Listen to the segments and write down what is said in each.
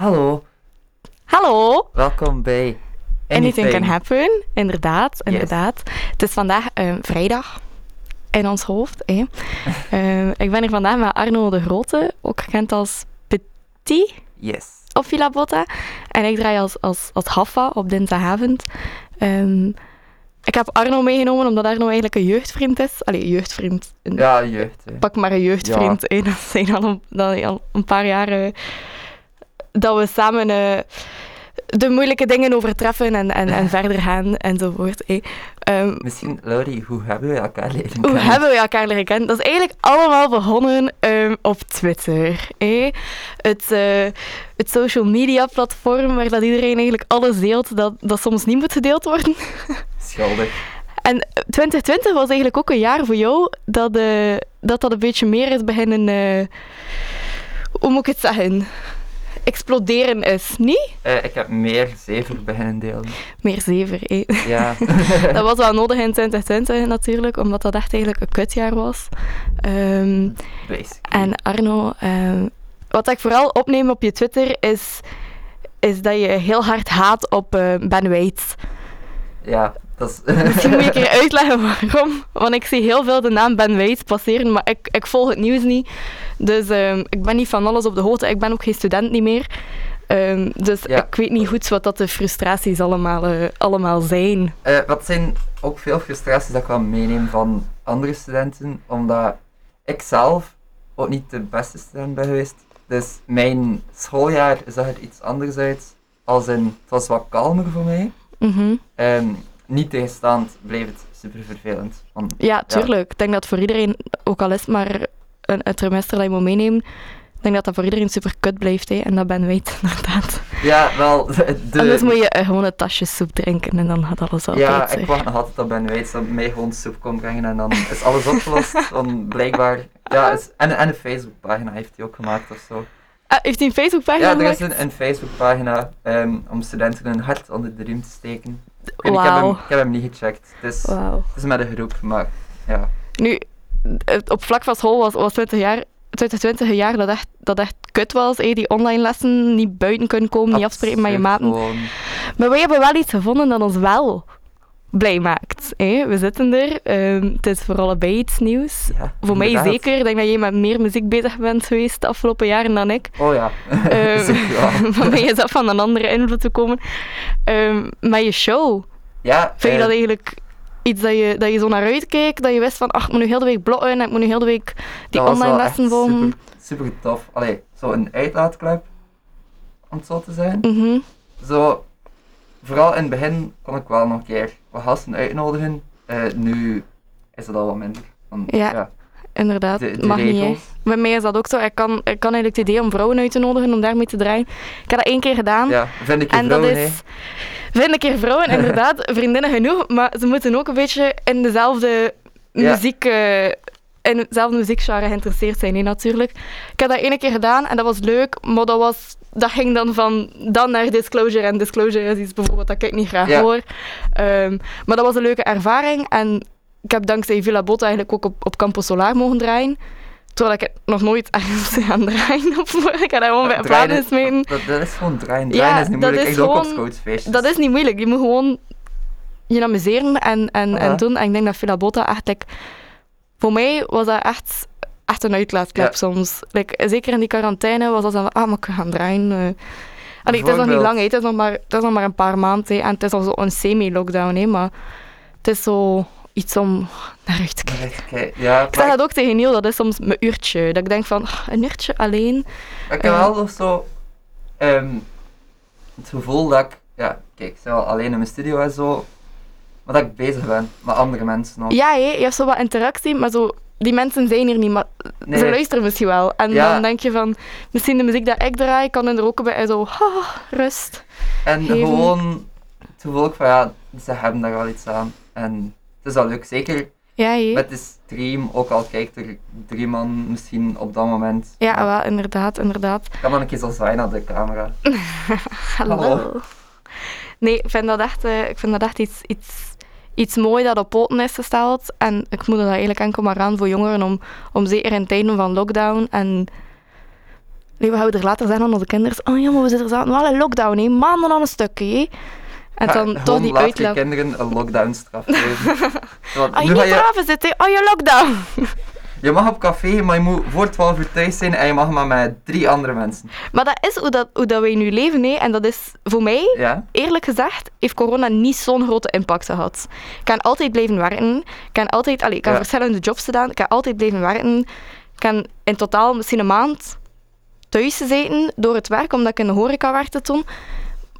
Hallo, Hallo, welkom bij Anything, Can Happen. Inderdaad, inderdaad. Het is vandaag eh, vrijdag in ons hoofd. hè. Eh, ik ben hier vandaag met Arno de Grote, ook gekend als Petit Yes. op Villa Botta. En ik draai als, als, als Haffa op dinsdagavond. Ehm, ik heb Arno meegenomen omdat Arno eigenlijk een jeugdvriend is. Allee, jeugdvriend. Een, Ja, jeugd. hè. Pak maar een jeugdvriend. hè. Dat zijn al een, dat al een paar jaar dat we samen eh, de moeilijke dingen overtreffen en, en, en verder gaan enzovoort. hè. Ehm, Misschien, Laurie, hoe hebben we elkaar leren hoe kennen? hebben we elkaar leren kennen? Dat is eigenlijk allemaal begonnen ehm, op Twitter. hè. Het, eh, het social media platform waar dat iedereen eigenlijk alles deelt dat, dat soms niet moet gedeeld worden. Schuldig. En eh, 2020 was eigenlijk ook een jaar voor jou dat eh, dat, dat een beetje meer is beginnen... eh, hoe moet ik het zeggen? Exploderen is, niet? Eh, ik heb meer zever beginnen delen. Meer zever, hè. Ja. Dat was wel nodig in 2020 natuurlijk, omdat dat echt eigenlijk een kutjaar was. Basically. en Arno, ehm, wat ik vooral opneem op je Twitter is, is dat je heel hard haat op eh, Ben Waits. Ja, dat is... Misschien moet je een keer uitleggen waarom. Want ik zie heel veel de naam Ben Waits passeren, maar ik, ik volg het nieuws niet. Dus ehm, ik ben niet van alles op de hoogte. Ik ben ook geen student niet meer. Ehm, dus Ja. ik weet niet goed wat dat de frustraties allemaal, eh, allemaal zijn. Eh, wat zijn ook veel frustraties dat ik wel meeneem van andere studenten, omdat ik zelf ook niet de beste student ben geweest. Dus mijn schooljaar zag er iets anders uit. Als in, het was wat kalmer voor mij. Ehm, niet tegenstaand bleef het super vervelend. Want, Ja, tuurlijk. Ik denk dat voor iedereen, ook al is maar een, een trimester dat je moet meenemen, ik denk dat dat voor iedereen super kut blijft. Hè. En dat ben weet, inderdaad. ja, wel, de, Anders moet je eh, gewoon een tasje soep drinken en dan gaat alles altijd. ja, ik wacht nog altijd op Ben Weits dat mij gewoon soep komt brengen en dan is alles opgelost. Want blijkbaar, ja, is, en, en een Facebookpagina heeft hij ook gemaakt of zo. Ah, heeft hij een Facebookpagina Ja, er is een, een Facebookpagina ehm, om studenten een hart onder de riem te steken. Weet niet, ik, heb hem, ik heb hem niet gecheckt. Het is, Wauw. het is met een groep, maar ja. Nu, op vlak van school was, was 20 jaar, 2020 een jaar dat echt, dat echt kut was. hè. Die online lessen, niet buiten kunnen komen, niet afspreken met je maten. gewoon. Maar wij hebben wel iets gevonden dat ons wel blij maakt. hè. We zitten er. ehm, het is voor allebei iets nieuws. Ja, Voor mij inderdaad. zeker. Ik denk dat jij met meer muziek bezig bent geweest de afgelopen jaren dan ik. Oh ja, wel. Van mij is dat van een andere invloed te komen. Ehm met je show, Ja, vind je eh, dat eigenlijk iets dat je, dat je zo naar uitkeek? Dat je wist van, ach, ik moet nu heel de week bloggen en ik moet nu heel de week die dat online lessen volgen? Super, super tof. Allee, zo een uitlaatklep, om het zo te zijn. Mhm. Zo, vooral in het begin kon ik wel nog een keer wat gasten uitnodigen. Eh, nu is het al wat minder. Want, Ja. Inderdaad, de, de mag niet. hè. Bij mij is dat ook zo. Ik kan, ik kan eigenlijk het idee om vrouwen uit te nodigen om daarmee te draaien. Ik heb dat één keer gedaan. Ja, vind ik En dat vrouwen, is, vind ik er vrouwen, inderdaad, vriendinnen genoeg, maar ze moeten ook een beetje in dezelfde Ja. muziek, eh, in hetzelfde muziekgenre geïnteresseerd zijn, hè, natuurlijk. Ik heb dat ene keer gedaan en dat was leuk, maar dat, was, dat ging dan van dan naar Disclosure. En Disclosure is iets bijvoorbeeld dat ik niet graag Ja. hoor. Ehm, maar dat was een leuke ervaring en ik heb dankzij Villa Botta eigenlijk ook op, op Campo Solar mogen draaien. Terwijl ik het nog nooit ergens gaan draaien. Of, ik heb dat gewoon bij een plaat. Dat, dat is gewoon draaien. Ja, Draaien is niet moeilijk. is ik doe ook op gewoon- scoutsfeestjes. Dat is niet moeilijk. Je moet gewoon je amuseren en, en, en doen. En ik denk dat Villa Botta echt... like, voor mij was dat echt, echt een uitlaatklep Ja. soms. Like, zeker in die quarantaine was dat zo van... Ah, maar ik ga gaan draaien. Allee, het is nog niet lang, het is nog maar, het is nog maar een paar maanden. En het is al zo een semi-lockdown, maar het is zo iets om naar uit te kijken. Ja, Ik zeg dat ook tegen Neil, dat is soms mijn uurtje. Dat ik denk van, ah, een uurtje alleen. ik heb wel nog zo ehm, het gevoel dat ik, ja, kijk, ik zit wel alleen in mijn studio en zo, maar dat ik bezig ben met andere mensen nog. Ja, hè, je hebt zo wat interactie, maar zo, die mensen zijn hier niet, maar Nee. ze luisteren misschien wel. En Ja. dan denk je van, misschien de muziek dat ik draai, kan er ook bij zo, ah, rust. En geven. gewoon het gevoel ook van, ja, ze hebben daar wel iets aan. En het is wel leuk, zeker Ja, met de stream, ook al kijkt er drie man misschien op dat moment. Ja, maar wel, inderdaad, inderdaad. Ik kan dan een keer zo zwaaien naar de camera. Hallo. Hallo. Nee, ik vind dat echt, eh, ik vind dat echt iets, iets, iets mooi dat op poten is gesteld. En ik moet dat eigenlijk enkel maar aan voor jongeren om, om zeker in tijden van lockdown en Nee, we houden er later zeggen aan onze kinderen. Oh ja, maar we zitten wel in lockdown, hè. Maanden aan een stukje, hè. En Ja, dan gewoon toch die laat je uitleg. kinderen een lockdown-straf geven. Als je niet je, braven zit, hè. Oh, je lockdown. je mag op café, maar je moet voor 12 uur thuis zijn en je mag maar met drie andere mensen. Maar dat is hoe, dat, hoe dat wij nu leven, hè. En dat is voor mij Ja? eerlijk gezegd, heeft corona niet zo'n grote impact gehad. Ik kan altijd blijven werken. Ik kan altijd, ik heb Ja. verschillende jobs gedaan. Ik kan altijd blijven werken. Ik kan in totaal misschien een maand thuis gezeten door het werk, omdat ik in de horeca werkte toen.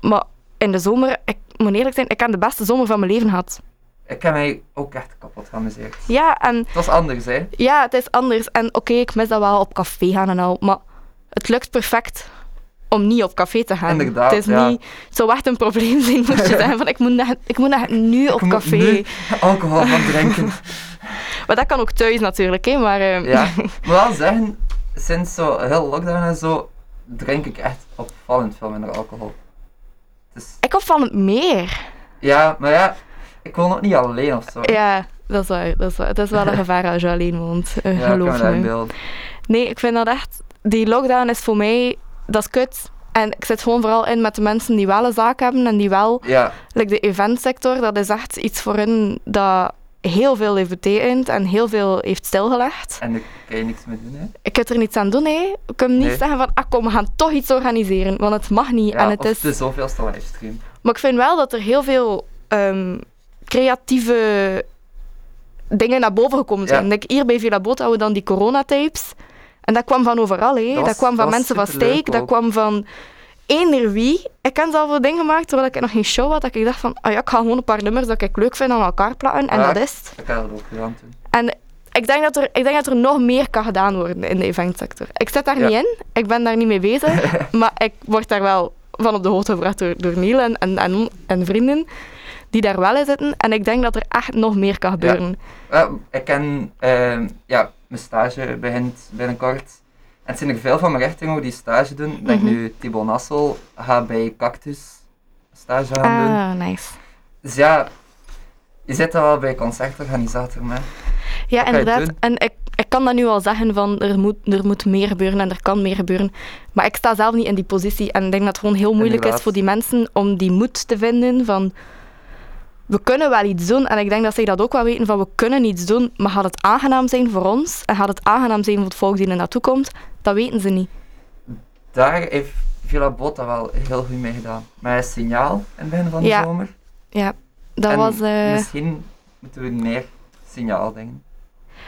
Maar in de zomer, ik moet eerlijk zijn, ik heb de beste zomer van mijn leven gehad. Ik heb mij ook echt kapot geamuseerd. Ja, en Het was anders, hè? ja, het is anders. En oké, ik mis dat wel op café gaan en al, maar het lukt perfect om niet op café te gaan. Inderdaad, het is ja. niet, het zou echt een probleem zijn, moest je zeggen, van ik moet, net, ik moet nu op Ik café. nu alcohol gaan drinken. Maar dat kan ook thuis natuurlijk, hè, maar... ehm, Ja, ik moet wel zeggen, sinds zo heel lockdown en zo, drink ik echt opvallend veel minder alcohol. Dus, Ik opvallend meer. ja, maar ja, ik woon ook niet alleen of zo. Ja, dat is waar. Dat is waar. Het is wel een gevaar als je alleen woont, eh, Ja, geloof dat me. inbeelden. Nee, ik vind dat echt... Die lockdown is voor mij... Dat is kut. En ik zit gewoon vooral in met de mensen die wel een zaak hebben en die wel... Ja, Like de eventsector, dat is echt iets voor hen dat heel veel heeft betekend en heel veel heeft stilgelegd. en daar kan je niks mee doen, hè. Ik kan er niets aan doen, hè. Ik kan niet Nee. zeggen van, ah kom, we gaan toch iets organiseren, want het mag niet. Ja, en het is... de zoveelste livestream. Maar ik vind wel dat er heel veel ehm, creatieve dingen naar boven gekomen zijn. Ja. Like hier bij Villa Boot hadden we dan die coronatapes. En dat kwam van overal. Hè. Dat, kwam van mensen van Steak, dat kwam van eender wie. Ik heb zelf wel dingen gemaakt terwijl ik nog geen show had. Dat ik dacht van, ah ja, ik ga gewoon een paar nummers dat ik leuk vind aan elkaar plakken. En Ja. dat is het. Ik heb dat ook gedaan. En ik denk, dat er, ik denk dat er nog meer kan gedaan worden in de eventsector. Ik zit daar Ja. niet in, ik ben daar niet mee bezig, maar ik word daar wel van op de hoogte gebracht door, door Niel en, en, en, en vrienden die daar wel in zitten. En ik denk dat er echt nog meer kan gebeuren. Ja, ik ken, ehm, ja, mijn stage begint binnenkort. Het zijn er veel van mijn richting die stage doen. Ik denk Mhm. nu Thibaut Nassel gaat bij Cactus stage gaan doen. Ah, nice. Dus ja, je zit al wel bij concertorganisator, maar Ja, inderdaad. En ik, ik kan dat nu al zeggen van er moet, er moet meer gebeuren en er kan meer gebeuren. Maar ik sta zelf niet in die positie. En ik denk dat het gewoon heel moeilijk Inderdaad. is voor die mensen om die moed te vinden van we kunnen wel iets doen. En ik denk dat zij dat ook wel weten van we kunnen iets doen, maar gaat het aangenaam zijn voor ons en gaat het aangenaam zijn voor het volk die er naartoe komt, dat weten ze niet. daar heeft Villa Botta wel heel goed mee gedaan. Met een signaal in het begin van de Ja. zomer. Ja, dat En was eh, Misschien moeten we meer signaal dingen.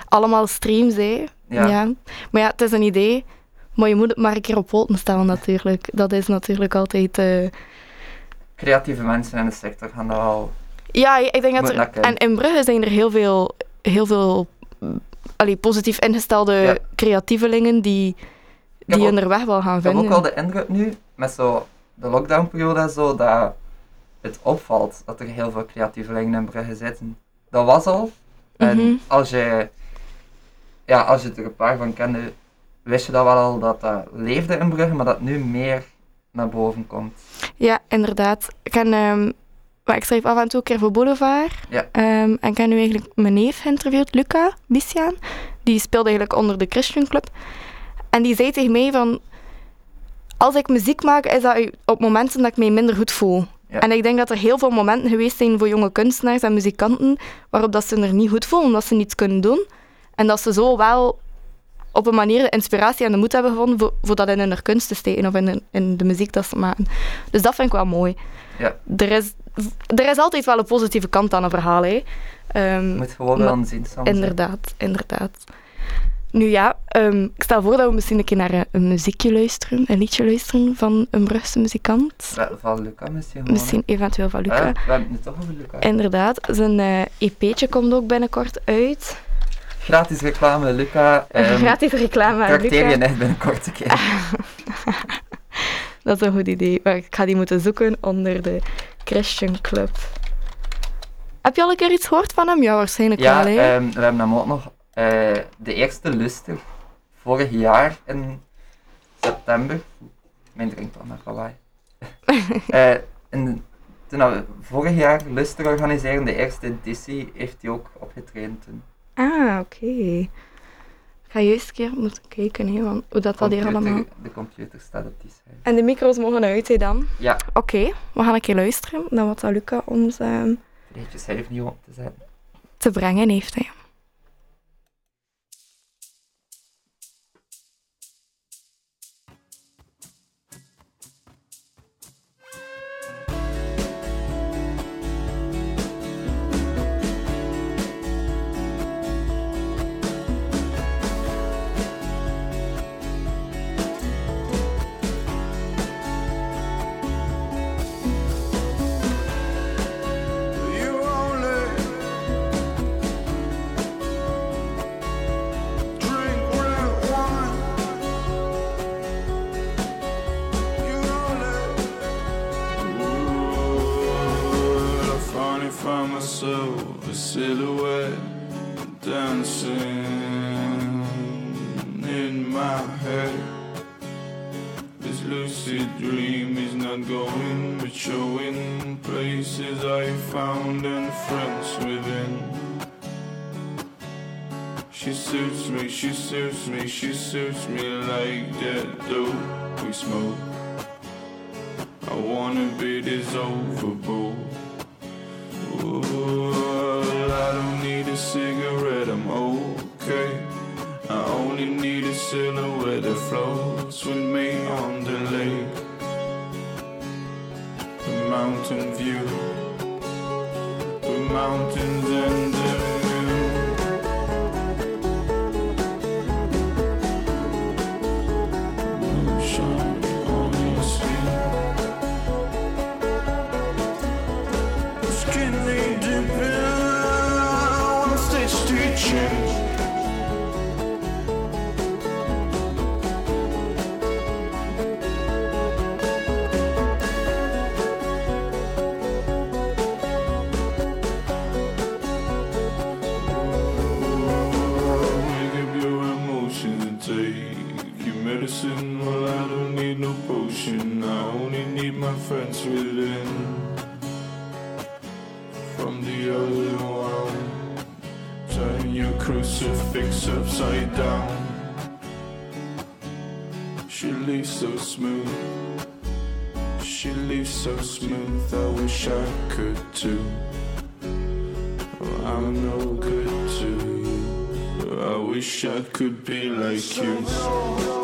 allemaal streams, hè. Ja. Ja. Maar ja, het is een idee. Maar je moet het maar een keer op poten stellen, natuurlijk. Dat is natuurlijk altijd... eh, Creatieve mensen in de sector gaan dat wel. Ja, ik denk dat er... En in Brugge zijn er heel veel, heel veel allee, positief ingestelde Ja. creatievelingen die, die ook- hun weg wel gaan Ik heb vinden. ook wel de indruk nu, met zo de lockdownperiode en zo, dat het opvalt dat er heel veel creatievelingen in Brugge zitten. Dat was al. En Mhm. als je, ja, als je er een paar van kende, wist je dat wel al dat dat leefde in Brugge, maar dat nu meer naar boven komt. Ja, inderdaad. Ik, ken, ehm, maar ik schrijf af en toe een keer voor Boulevard. Ja. Ehm, en ik heb nu eigenlijk mijn neef geïnterviewd, Luca Bissiaan. Die speelde eigenlijk onder de Christian Club. En die zei tegen mij van... Als ik muziek maak, is dat op momenten dat ik mij minder goed voel. Ja. En ik denk dat er heel veel momenten geweest zijn voor jonge kunstenaars en muzikanten waarop dat ze er niet goed voelen, omdat ze niets kunnen doen. En dat ze zo wel op een manier de inspiratie en de moed hebben gevonden voor, voor dat in hun kunst te steken of in, in de muziek dat ze maken. Dus dat vind ik wel mooi. Ja. Er, is, er is altijd wel een positieve kant aan een verhaal. Hè. Ehm, moet gewoon wel zin soms. hè. inderdaad, inderdaad. Nu ja, ehm, ik stel voor dat we misschien een keer naar een, een muziekje luisteren, een liedje luisteren van een Brugse muzikant. Van Luca misschien gewoon. Misschien eventueel van. Luca. Ja, we hebben het toch over Luca. Inderdaad, zijn eh EP'tje komt ook binnenkort uit. Gratis reclame, Luca. Um, Gratis reclame aan Trakteer je Luca. net binnenkort een keer. Dat is een goed idee. Maar ik ga die moeten zoeken onder de Christian Club. Heb je al een keer iets gehoord van hem? Ja, waarschijnlijk Ja, wel. Hè? ehm, we hebben hem ook nog eh, de eerste luster vorig jaar in september. Mijn drinkpan naar lawaai. Eh, in, toen we vorig jaar luster organiseren, de eerste editie, heeft hij ook opgetraind toen. Ah, oké. Ga juist een keer moeten kijken, hè, want hoe dat, dat hier allemaal... De computer staat op die scherm. En de micro's mogen uit, hè, dan. Ja, Oké, we gaan een keer luisteren naar wat dat Luca ons vergeet je zelf niet op te zetten. te brengen heeft. Hè. Myself a silhouette dancing in my head. This lucid dream is not going, but showing places I found and friends within. She suits me, she suits me, she suits me like that dope we smoke. I wanna be this overboard. Ooh, I don't need a cigarette, I'm okay. I only need a silhouette that floats with me on the lake. The mountain view, the mountains and the leaves so smooth. She leaves so smooth. I wish I could too. I'm no good to you. I wish I could be like you.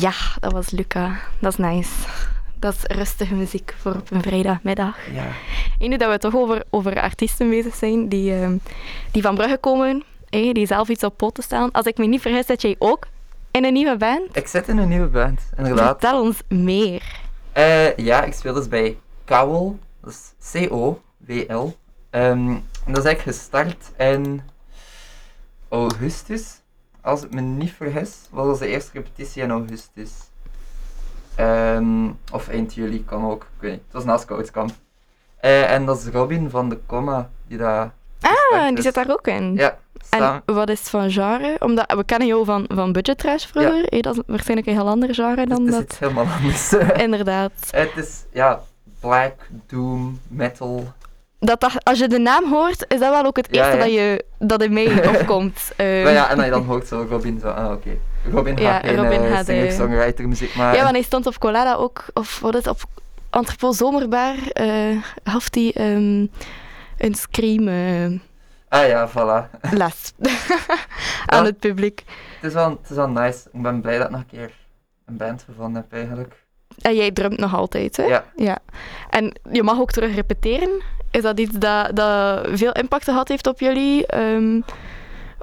Ja, dat was Luca. Dat is nice. dat is rustige muziek voor op een vrijdagmiddag. Ja. En nu dat we toch over, over artiesten bezig zijn die, ehm, die van Brugge komen, die zelf iets op poten staan. Als ik me niet vergis, zit jij ook in een nieuwe band. Ik zit in een nieuwe band, inderdaad. Vertel ons meer. Eh, ja, ik speel dus bij Kowel. Dat is C-O-W-L. Ehm, en dat is eigenlijk gestart in augustus. Als ik me niet vergis, was onze eerste repetitie in augustus. Ehm, of eind juli kan ook, ik weet niet. Het was na Scoutskamp. Eh, en dat is Robin van de Comma die daar. Ah, die zit daar ook in. Ja, samen. En wat is het van genre? Omdat we kennen jou van, van Budget Trash vroeger. hé, dat is waarschijnlijk een heel ander genre dan het is dat. iets helemaal anders. Inderdaad. het is, ja, black, doom, metal. Dat, dat, als je de naam hoort, is dat wel ook het eerste ja. Dat, je, dat in mij opkomt. Ehm, Maar ja, en dan, je dan hoort zo Robin zo, ah oké. Robin Ja, gaat geen Robin eh, gaat, eh, singer-songwriter muziek maken. Ja, want hij stond op Colada ook, of wat is het, op Entrepot Zomerbar, eh gaf hij ehm, een scream eh, Ah ja, voilà. les aan het publiek. Het is, wel, het is wel nice. Ik ben blij dat ik nog een keer een band gevonden heb eigenlijk. En jij drumt nog altijd, hè? Ja. ja. En je mag ook terug repeteren. Is dat iets dat, dat veel impact gehad heeft op jullie? Ehm,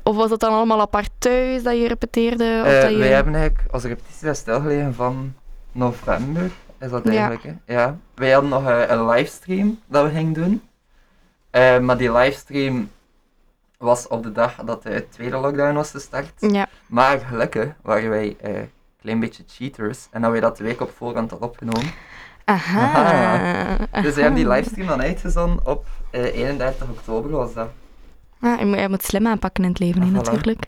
of was het dan allemaal apart thuis dat je repeteerde? Of Eh, dat je... Wij hebben eigenlijk onze repetitie is stilgelegen van november, is dat Ja. eigenlijk. Hè? Ja. Wij hadden nog eh, een livestream dat we gingen doen. Eh, maar die livestream was op de dag dat de tweede lockdown was gestart. Ja. Maar gelukkig waren wij klein beetje cheaters en hadden wij dat de week op voorhand al opgenomen. Aha. Aha. Dus we hebben die livestream dan uitgezonden op eh, 31 oktober was dat. Ah, je, moet, je moet slim aanpakken in het leven, hè, Ah, natuurlijk.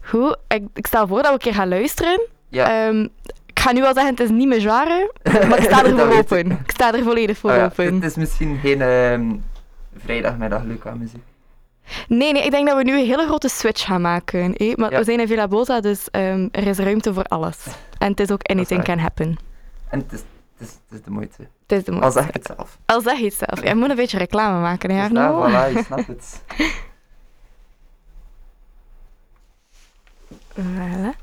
Goed, ik, ik stel voor dat we een keer gaan luisteren. Ja. Ehm, ik ga nu al zeggen, het is niet mijn genre, maar ik sta er Dat voor open. ik. Ik sta er volledig voor Oh ja, open. Het is misschien geen ehm, vrijdagmiddag Luca muziek. Nee, nee, ik denk dat we nu een hele grote switch gaan maken. Maar Ja. we zijn in Villa Bosa, dus ehm, er is ruimte voor alles. En het is ook anything can happen. En het is, het is, het is de moeite. Het is de Al moeite. zeg ik het zelf. Al zeg je het zelf. Je moet een beetje reclame maken, hè, Arno? voilà, je snapt het. Voilà.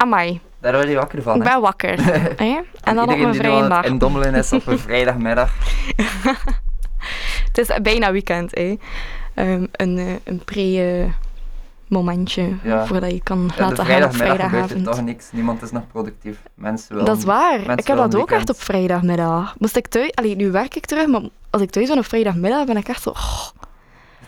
Amai, Daar word je wakker van, ik hè? ben wakker. hè? En dan op Iedereen mijn die nu vrije aan het dag. indommelen is op een vrijdagmiddag. Het is bijna weekend, hè. Ehm, een, eh, een pre-momentje Ja. voordat je kan laten gaan op gebeurt er vrijdagavond. toch niks. Niemand is nog productief. Mensen wel. Dat is waar. mensen Ik heb dat een ook echt op vrijdagmiddag. Moest ik thuis... Allee, nu werk ik terug, maar als ik thuis ben op vrijdagmiddag, ben ik echt zo... oh,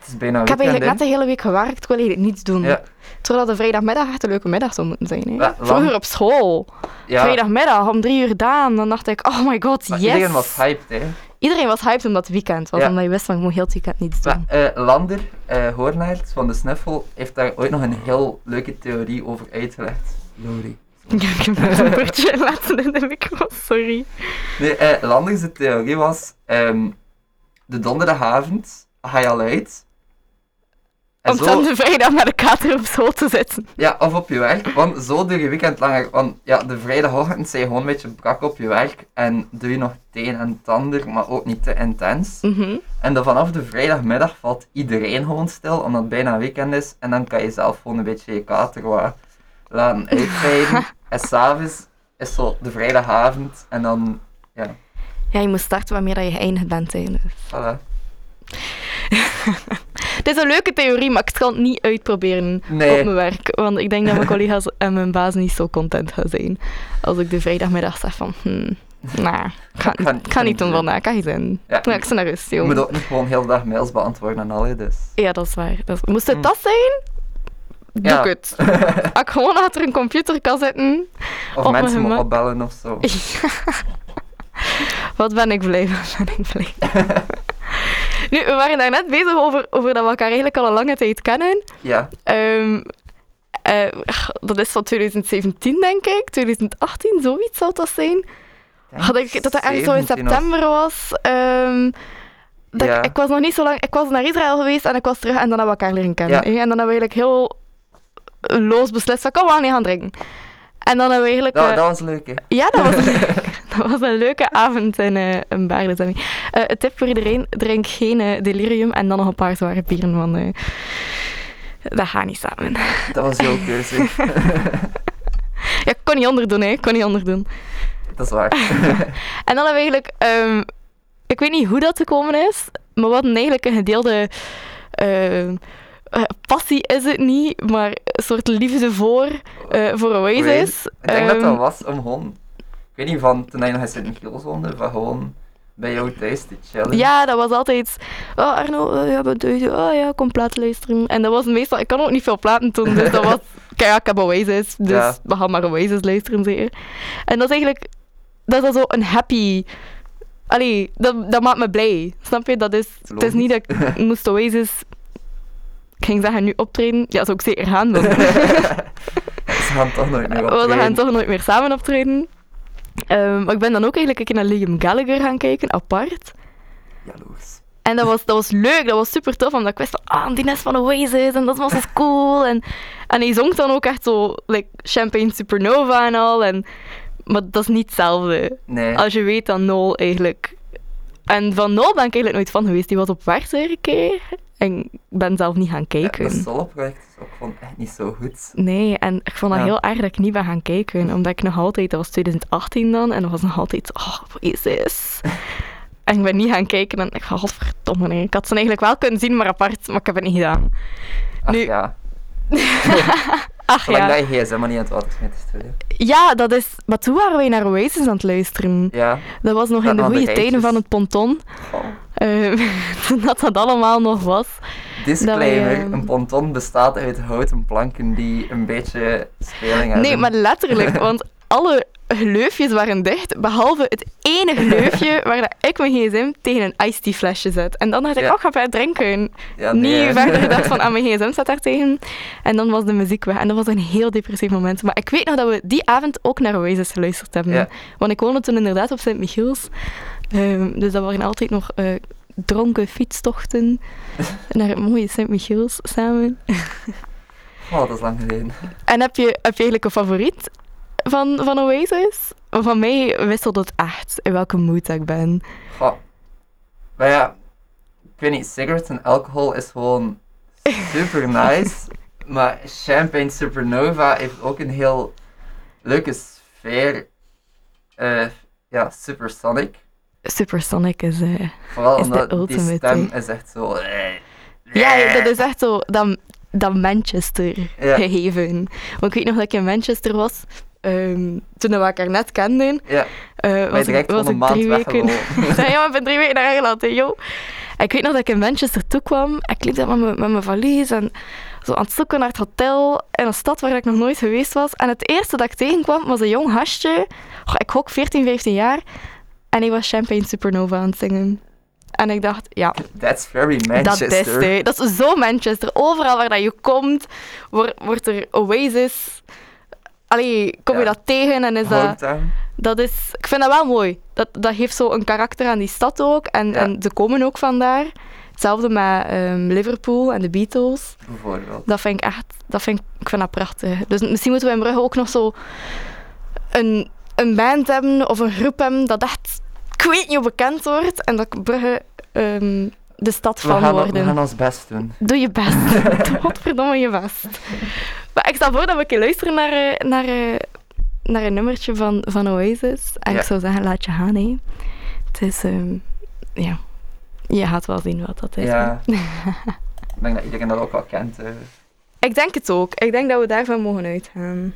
Het is bijna ik heb eigenlijk net de hele week gewerkt, ik wil eigenlijk niets doen. Ja, Terwijl de vrijdagmiddag echt een leuke middag zou moeten zijn. Hè? Vroeger op school. ja. Vrijdagmiddag om drie uur gedaan. Dan dacht ik, oh my god, Maar yes. iedereen was hyped, hè. Iedereen was hyped omdat het weekend was. Ja. Omdat je wist van, ik moet heel het weekend niets Maar, doen. eh, Lander, eh Hoornaert van de Snuffel, heeft daar ooit nog een heel leuke theorie over uitgelegd. Lori. ik heb een bordje laten in de micro, sorry. Nee, eh, Landers theorie was, ehm, de donderdagavond ga je al uit. En Om zo, dan de vrijdag met de kater op school te zitten. ja, of op je werk, want zo doe je weekend langer. Want ja, de vrijdagochtend zijn je gewoon een beetje brak op je werk en doe je nog het een en het ander, maar ook niet te intens. Mhm. En dan vanaf de vrijdagmiddag valt iedereen gewoon stil, omdat het bijna weekend is. En dan kan je zelf gewoon een beetje je kater wat laten uitrijden. en s'avonds is zo de vrijdagavond en dan, ja, Ja, je moet starten waarmee dat je geëindigd bent. Dus. voilà. Het is een leuke theorie, maar ik kan het niet uitproberen Nee. op mijn werk. Want ik denk dat mijn collega's en mijn baas niet zo content gaan zijn. Als ik de vrijdagmiddag zeg van, hmm, nou, ik ga, niet doen vandaag, ga geen zin. Ja. Ik naar rust, Je moet ook niet gewoon heel de dag mails beantwoorden en al, dus. Ja, dat is waar. Dat is- Moest het Hm. dat zijn? Doe Ja. ik het. Als ik gewoon achter een computer kan zitten. Of Op mensen me opbellen of zo. Wat ben ik blij, wat ben ik blij. Nu, we waren daar net bezig over, over dat we elkaar eigenlijk al een lange tijd kennen. Ja, Ehm, eh, dat is van 2017, denk ik. 2018, zoiets zou dat zijn. Had ik, dat dat ergens zo in 17 of- september was. Ehm, dat Ja. ik, ik was nog niet zo lang... Ik was naar Israël geweest en ik was terug en dan hebben we elkaar leren kennen. Ja. En dan hebben we eigenlijk heel loos beslist van, kom, we gaan niet gaan drinken. En dan hebben we eigenlijk... Dat, eh, dat was leuk, hè. ja, dat was, een, dat was een leuke avond in, eh in Baarle. Sammy. Eh, een tip voor iedereen, drink geen delirium en dan nog een paar zware bieren, want dat gaat niet samen. Dat was jouw keuze. Ja, ik kon niet onderdoen, hè. Ik kon niet onderdoen. dat is waar. En dan hebben we eigenlijk... ehm, ik weet niet hoe dat gekomen is, maar we hadden eigenlijk een gedeelde... ehm, eh, passie is het niet, maar een soort liefde voor, eh voor Oasis. Ik denk dat dat Ehm, was om gewoon... Ik weet niet, van toen je nog in Sint-Michiels woonde, van gewoon bij jou thuis te chillen. Ja, dat was altijd. Oh, Arno, eh, ja, wat doe je? Oh ja, kom platen luisteren. En dat was meestal. Ik kan ook niet veel platen doen, dus dat was. Kijk, ja, ik heb Oasis, dus Ja. we gaan maar Oasis luisteren zeker. En dat is eigenlijk. Dat is zo een happy. Allee, dat, dat maakt me blij. Snap je? Dat is, het is niet dat ik moest Oasis. Ik ging zeggen nu optreden. Ja, zou ik zeker gaan doen. Ze gaan toch nooit meer We gaan optreden. toch nooit meer samen optreden. Ehm, maar ik ben dan ook eigenlijk een keer naar Liam Gallagher gaan kijken, apart. Jaloers. En dat was, dat was leuk, dat was super tof, omdat ik wist van, ah, die is van Oasis en dat was dus cool. En, en hij zong dan ook echt zo, like, Champagne Supernova en al. En, maar dat is niet hetzelfde. Nee. Als je weet dan Noel eigenlijk... En van Noel ben ik eigenlijk nooit van geweest. Die was op Werchter een keer. En ik ben zelf niet gaan Ja, kijken. dat solo-project is ook gewoon echt niet zo goed. Nee, en ik vond dat Ja. heel erg dat ik niet ben gaan kijken. Omdat ik nog altijd, dat was 2018 dan, en dat was nog altijd, oh, Oasis. en ik ben niet gaan kijken en ik ga godverdomme, nee. Ik had ze eigenlijk wel kunnen zien, maar apart, maar ik heb het niet gedaan. Ach Nu- ja. Ach Zolang ja. dat je gsm maar niet aan het goed, hè. Ja, dat is... Maar toen waren wij naar Oasis aan het luisteren. Ja. Dat was nog Dat in de goede tijden van het ponton. Oh. Eh, toen dat dat allemaal nog was. Disclaimer, wij, ehm, een ponton bestaat uit houten planken die een beetje speling hebben. Nee, maar letterlijk, want alle gleufjes waren dicht, behalve het ene gleufje waar dat ik mijn gsm tegen een iced tea flesje zet. En dan dacht ik, Ja. oh, ga verder drinken. Ja, nee, Niet verder gedacht van, aan mijn gsm staat daar tegen. En dan was de muziek weg. En dat was een heel depressief moment. Maar ik weet nog dat we die avond ook naar Oasis geluisterd hebben. Ja. Want ik woonde toen inderdaad op Sint-Michiels. Ehm, dus dat waren altijd nog eh, dronken fietstochten naar het mooie Sint-Michiels samen. Oh, dat is lang geleden. En heb je, heb je eigenlijk een favoriet van, van Oasis? Van mij wisselt het echt in welke mood ik ben. Goh. Maar ja, ik weet niet, cigarettes en alcohol is gewoon super nice. maar Champagne Supernova heeft ook een heel leuke sfeer. eh ja, Supersonic. Supersonic is... eh, Vooral Is de omdat die ultimate, stem is echt zo... eh, Ja, dat is echt zo dat, dat Manchester Ja. gegeven. Want ik weet nog dat ik in Manchester was, ehm, toen we elkaar net kenden. Ja, maar was ik, was ik drie weken... ja, ik ben drie weken naar Engeland, hè, joh. En ik weet nog dat ik in Manchester toekwam. En ik liep daar met mijn, met mijn valies en zo aan het zoeken naar het hotel in een stad waar ik nog nooit geweest was. En het eerste dat ik tegenkwam was een jong hasje. Ik gok 14, 15 jaar. En hij was Champagne Supernova aan het zingen. En ik dacht, ja, That's very dat Manchester. is het. hè. Dat is zo Manchester. Overal waar dat je komt, wordt er Oasis. Allee, kom je dat tegen en is dat... Dat is, ik vind dat wel mooi. Dat, dat geeft zo een karakter aan die stad ook. En, en ze komen ook vandaar. Hetzelfde met ehm, Liverpool en de Beatles. Bijvoorbeeld. Dat vind ik echt, dat vind ik, ik vind dat prachtig. Dus misschien moeten we in Brugge ook nog zo een, een band hebben of een groep hebben dat echt, ik weet niet hoe bekend wordt. En dat Brugge ehm, de stad We van gaan, we worden. gaan ons best doen. Doe je best. Godverdomme je best. Maar ik stel voor dat we een keer luisteren naar, eh, naar, eh, naar een nummertje van, van Oasis. En Ja. ik zou zeggen, laat je gaan, hè. Het is, ehm, ja... Je gaat wel zien wat dat is. Ja. ik denk dat iedereen dat ook wel kent. eh. Ik denk het ook. Ik denk dat we daarvan mogen uitgaan.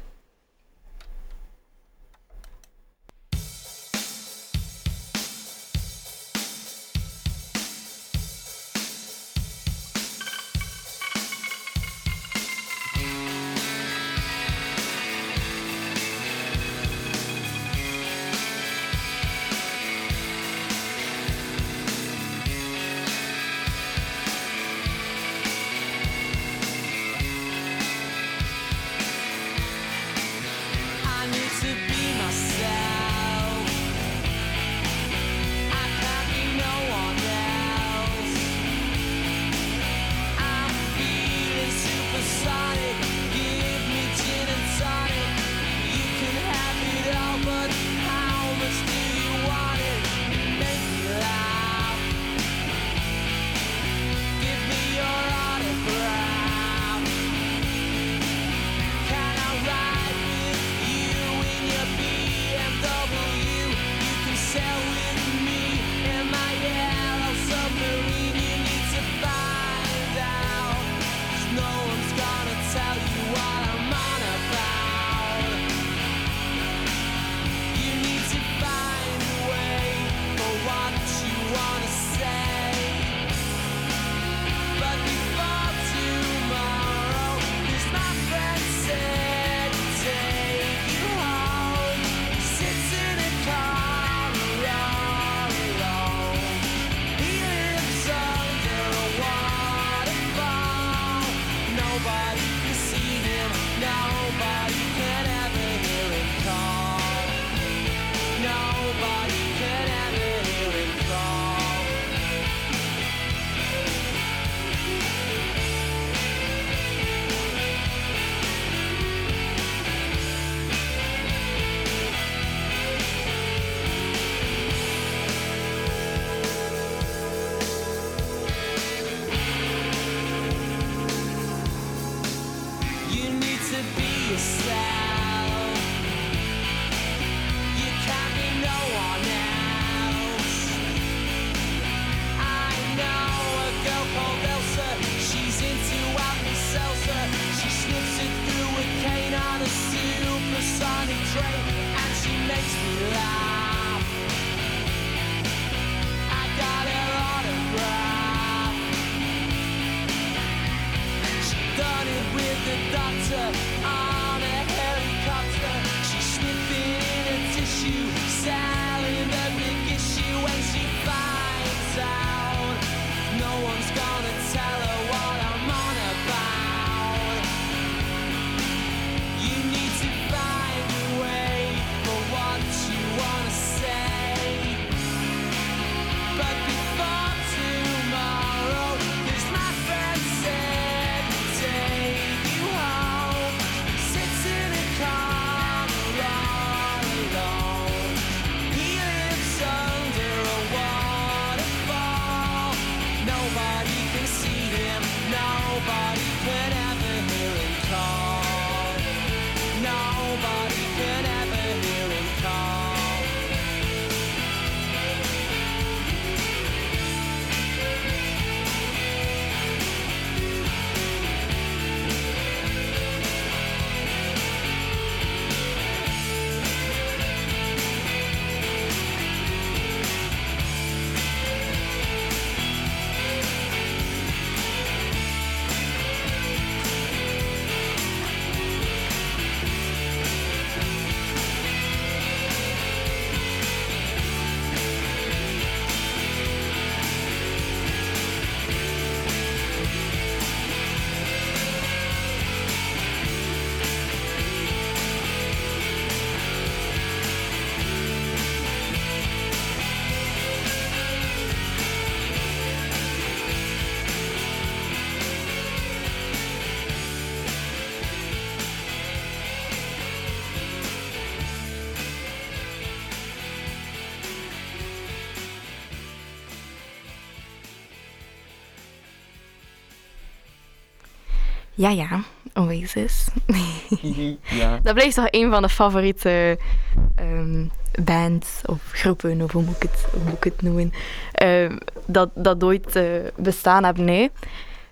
Ja, ja, Oasis. ja. Dat blijft toch een van de favoriete ehm, bands of groepen, of hoe moet ik het, hoe moet ik het noemen, ehm, dat, dat ooit eh, bestaan hebben. Nee.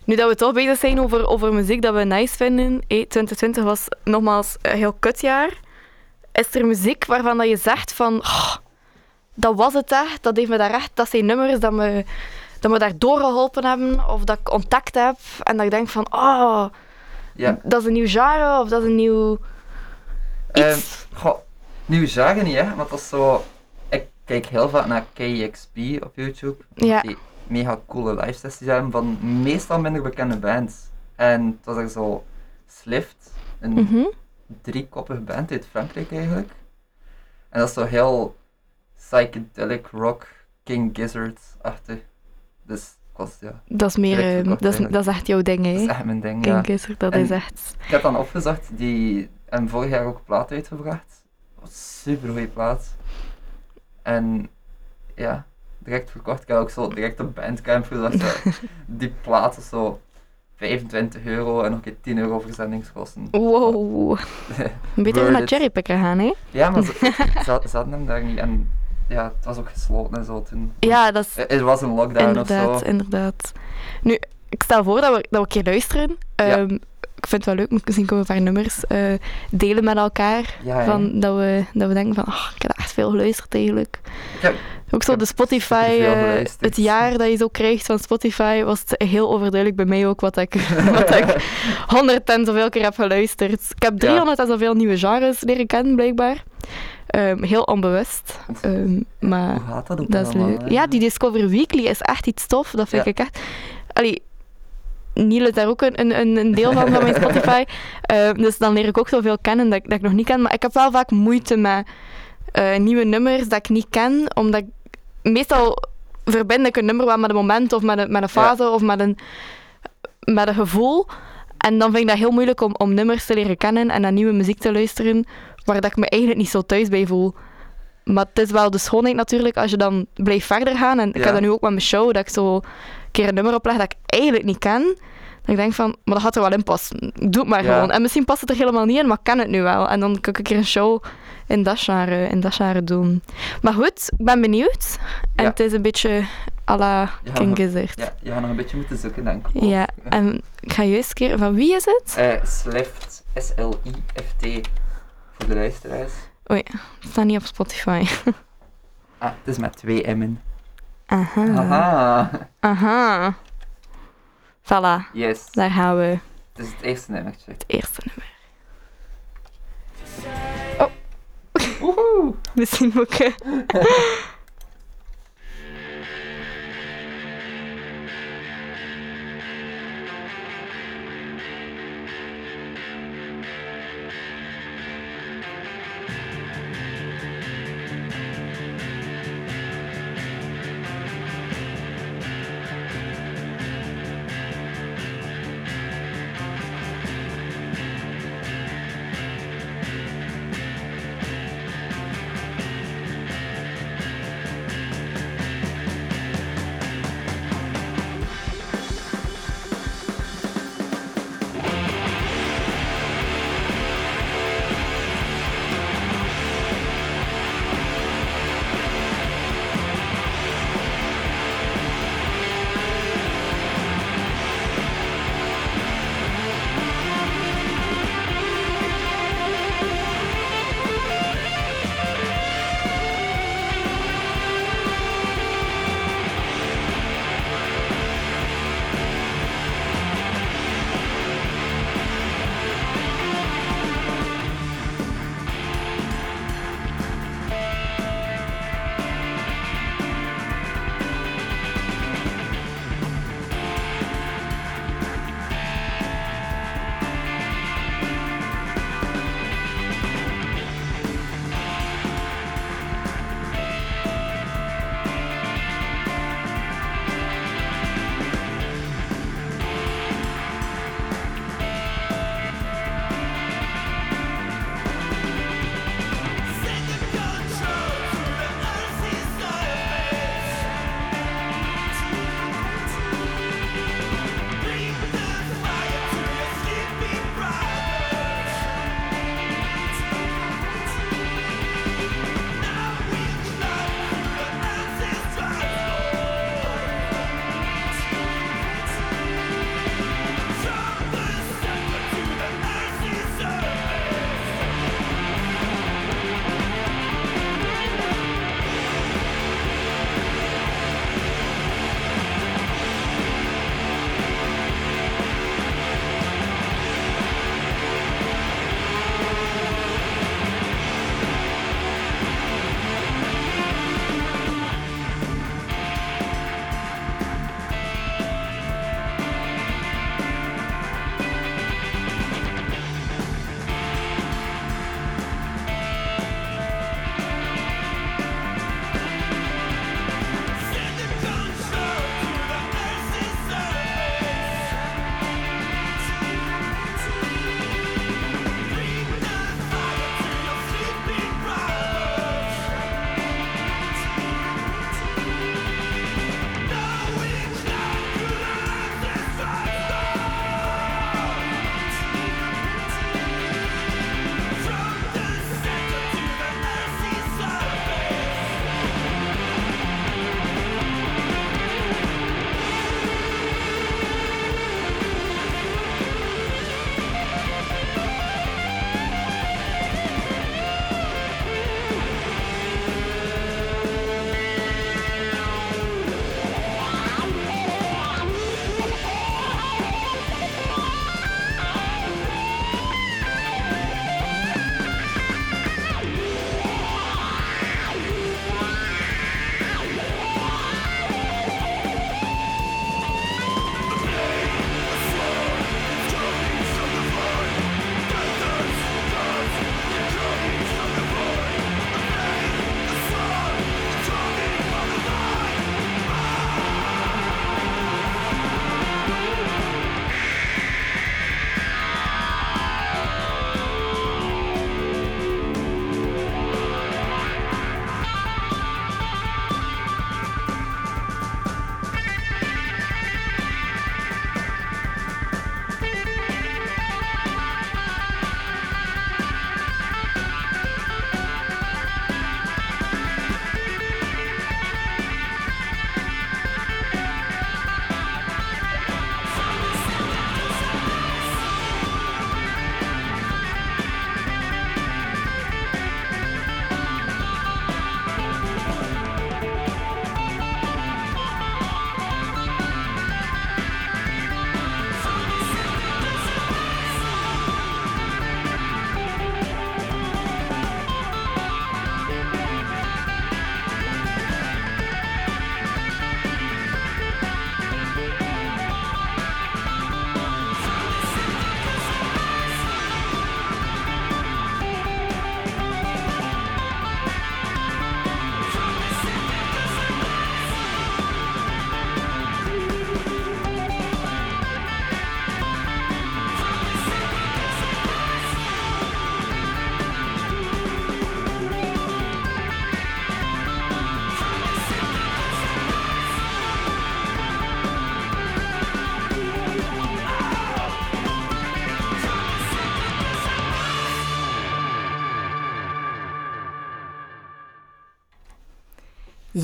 Nu dat we toch bezig zijn over, over muziek dat we nice vinden, eh, 2020 was nogmaals een heel kutjaar. Is er muziek waarvan dat je zegt van, "Oh, dat was het echt, dat heeft me daar echt, dat zijn nummers dat me, dat me daar doorgeholpen hebben, of dat ik ontdekt heb, en dat ik denk van, oh, ja. dat is een nieuw genre, of dat is een nieuw Ehm, iets. goh, nieuw zagen niet, hè, want dat is zo... Ik kijk heel vaak naar KXP op YouTube. Ja. Die mega coole live sessies hebben van meestal minder bekende bands. En het was er zo Slift, een Mhm. driekoppige band uit Frankrijk eigenlijk. En dat is zo heel psychedelic rock, King Gizzard-achtig. Dus was, ja, Dat is meer, eh, dat, is, dat is echt jouw ding, dat is hè? echt mijn ding. King Ja. Dat En- is echt... Ik heb dan opgezocht, die hebben vorig jaar ook plaat uitgebracht. Super goede plaat. En ja, direct verkocht. Ik heb ook zo direct op Bandcamp gezegd. ja, die plaat is zo 25 euro en nog een keer 10 euro verzendingskosten. Wow. Een beetje Word naar it. cherrypicken gaan, hè? Ja, maar ze, ze, ze hadden hem daar niet. En ja, het was ook gesloten en zo toen. Ja, dat is Er- was een lockdown inderdaad, of zo. inderdaad. Nu, ik stel voor dat we, dat we een keer luisteren. Ja. Ehm, ik vind het wel leuk, misschien kunnen we een paar nummers eh, delen met elkaar. Ja. Van, dat, we, dat we denken van, ach, ik heb echt veel geluisterd eigenlijk. Heb, Ook zo de Spotify, eh, het jaar dat je zo krijgt van Spotify, was het heel overduidelijk bij mij ook wat ik, wat ik honderd en zoveel keer heb geluisterd. Ik heb 300 en zoveel nieuwe genres leren kennen, blijkbaar. Ehm, heel onbewust. Ehm, maar hoe gaat dat ook dat is leuk. Ja, die Discover Weekly is echt iets tof. Dat vind Ja. ik echt... Allee, Niel is daar ook een, een, een deel van, van mijn Spotify. Ehm, dus dan leer ik ook zoveel kennen dat, ik- dat ik nog niet ken. Maar ik heb wel vaak moeite met eh, nieuwe nummers dat ik niet ken. Omdat ik... Meestal verbind ik een nummer wel met een moment of met een, met een fase of met een, met een gevoel. En dan vind ik dat heel moeilijk om, om nummers te leren kennen en naar nieuwe muziek te luisteren waar dat ik me eigenlijk niet zo thuis bij voel. Maar het is wel de schoonheid natuurlijk als je dan blijft verder gaan. En ik Ja. heb dat nu ook met mijn show, dat ik zo een keer een nummer opleg dat ik eigenlijk niet ken. Dat ik denk van, maar dat gaat er wel in passen. Doe het maar Ja. gewoon. En misschien past het er helemaal niet in, maar ik ken het nu wel. En dan kan ik een keer een show in dat genre, in dat genre doen. Maar goed, ik ben benieuwd. En Ja. het is een beetje à la King Gizzard. Ja, je gaat nog een beetje moeten zoeken, denk ik. Ja, en ik ga juist een keer... Van wie is het? Eh, Slift, S-L-I-F-T, voor de luisteraars. Het staat niet op Spotify. Ah, het is met twee M'en. Aha. Haha, Aha. Voilà, yes. daar gaan we. Het is het eerste nummertje. Het eerste nummer. Woehoe! Misschien moet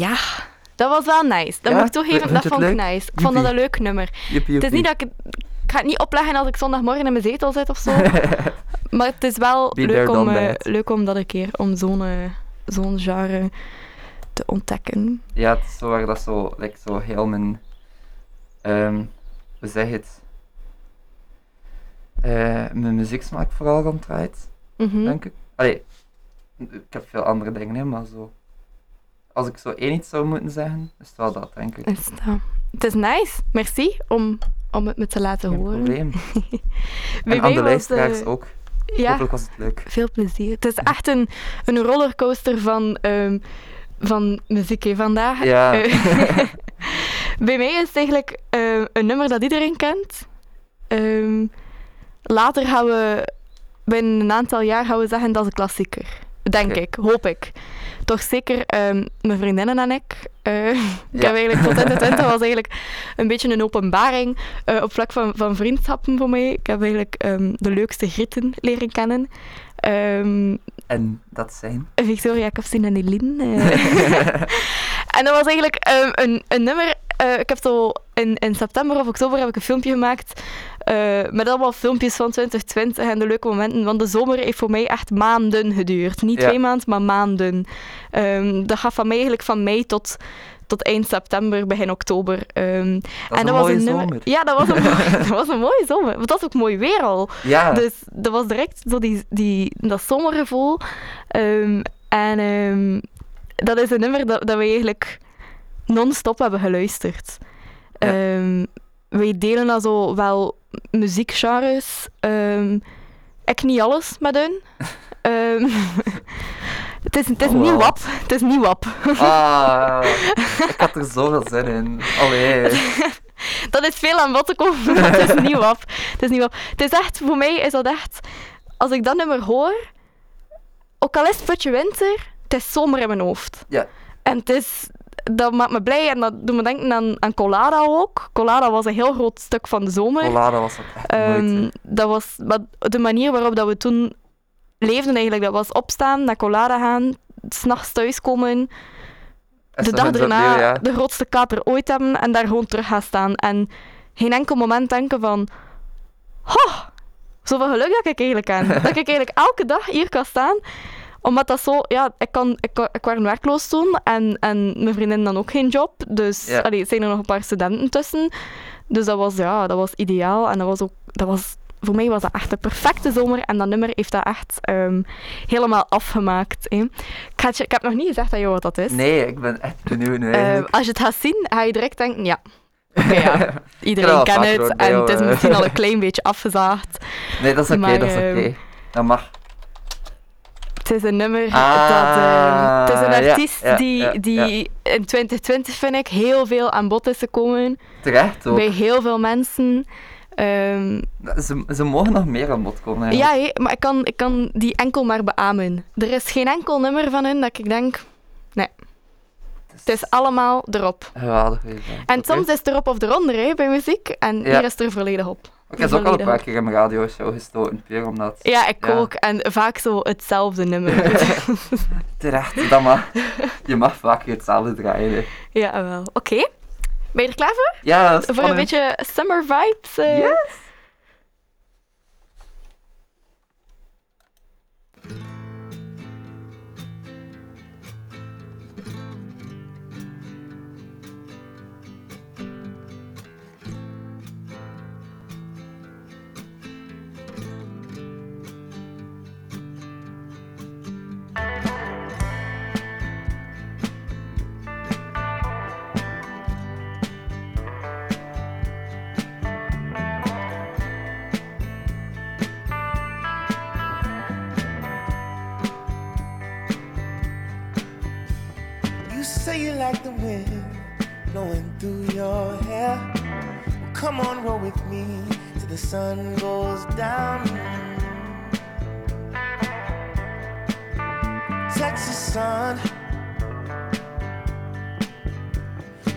Ja, dat was wel nice. Dat Ja? moet ik toegeven, dat vond ik leuk? nice. Ik vond dat een leuk nummer. Jippie, Het is niet dat ik. Ik ga het niet opleggen als ik zondagmorgen in mijn zetel zit of zo. maar het is wel leuk om, eh, leuk om dat een keer, om zo'n eh, zo'n genre te ontdekken. Ja, het is zo waar dat zo, like, zo heel mijn, ehm hoe zeg je het, Eh, mijn muzieksmaak vooral rond draait, Mhm. denk ik. Allee, ik heb veel andere dingen, hè, maar zo, als ik zo één iets zou moeten zeggen, is het wel dat, denk ik. Is dat. Het is nice. Merci om, om het me te laten Geen horen. probleem. En aan de luisteraars eh, ook. Ja, Hopelijk was het leuk. veel plezier. Het is echt een, een rollercoaster van, ehm, van muziek hè, vandaag. Ja. Eh, bij mij is het eigenlijk eh, een nummer dat iedereen kent. Ehm, later gaan we, binnen een aantal jaar, gaan we zeggen dat is een klassieker. Denk ik, hoop ik. Toch zeker ehm, mijn vriendinnen en ik. Eh, ik Ja. heb eigenlijk tot in de twintig was eigenlijk een beetje een openbaring eh, op vlak van, van vriendschappen voor mij. Ik heb eigenlijk ehm, de leukste grieten leren kennen. Ehm, En dat zijn. Victoria Kafsin en Eline. eh. en dat was eigenlijk een, een nummer. ik heb zo in, in september of oktober heb ik een filmpje gemaakt. Eh, met allemaal filmpjes van 2020 en de leuke momenten. Want de zomer heeft voor mij echt maanden geduurd. Niet Ja. twee maanden, maar maanden. Ehm, dat gaat van mij eigenlijk van mei tot, tot eind september, begin oktober. Ehm, Dat en een was een nummer. zomer. Ja, dat was een, mooi- dat was een mooie zomer. Want dat is ook mooi weer al. Ja, Dus dat was direct zo die, die, dat zomergevoel. Ehm, en dat is een nummer dat, dat we eigenlijk non-stop hebben geluisterd. Ja. Wij delen dan zo wel muziekgenres. Ehm, ik niet alles met hun. Ehm, het is, het is Oh, niet wap. Het is niet wap. Ah, ik had er zoveel zin in. Allee. Dat is veel aan bod te komen, maar het is niet wap. Het is niet wap. Het is echt, voor mij is dat echt... Als ik dat nummer hoor, ook al is het putje winter, het is zomer in mijn hoofd. Ja. En het is... Dat maakt me blij en dat doet me denken aan, aan Colada ook. Colada was een heel groot stuk van de zomer. Colada was ook echt moeite. dat was maar de manier waarop dat we toen leefden eigenlijk. Dat was opstaan, naar Colada gaan, s'nachts thuiskomen, En de dag ja. de grootste kater ooit hebben en daar gewoon terug gaan staan. En geen enkel moment denken van... Oh, zoveel geluk dat ik eigenlijk aan. dat ik eigenlijk elke dag hier kan staan. Omdat dat zo... Ja, ik, kan, ik, ik werd werkloos toen en, en mijn vriendin dan ook geen job. Dus Ja. allee, er zijn er nog een paar studenten tussen. Dus dat was, ja, dat was ideaal. En dat was ook... Dat was, voor mij was dat echt de perfecte zomer. En dat nummer heeft dat echt ehm, helemaal afgemaakt. Hè. Ik, je- ik heb nog niet gezegd aan jou wat dat is. Nee, ik ben echt benieuwd nu Eh, eigenlijk. als je het gaat zien, ga je direct denken, ja, ja. iedereen kent het en het is misschien al een klein beetje afgezaagd. nee, dat is oké, maar, dat is oké. ehm, Dat mag. Het is een nummer Ah, dat... eh, het is een artiest ja, die, ja, die in 2020, vind ik, heel veel aan bod is gekomen. Terecht ook. Bij heel veel mensen. Ehm, Ze, ze mogen nog meer aan bod komen ja, maar ik kan, ik kan die enkel maar beamen. Er is geen enkel nummer van hun dat ik denk, het is allemaal erop. Geweldig. En soms is het erop of eronder hè, bij muziek. En hier is het er volledig op. Ik heb ook al een paar keer in mijn radioshow gestoten, puur omdat... Ja, ik Ja. ook. En vaak zo hetzelfde nummer. Terecht, dat mag. Je mag vaak hetzelfde draaien. ja, wel. Oké. Ben je er klaar voor? Ja, dat is Voor een beetje summer vibes? eh? Yes. Come on, roll with me till the sun goes down. Texas sun.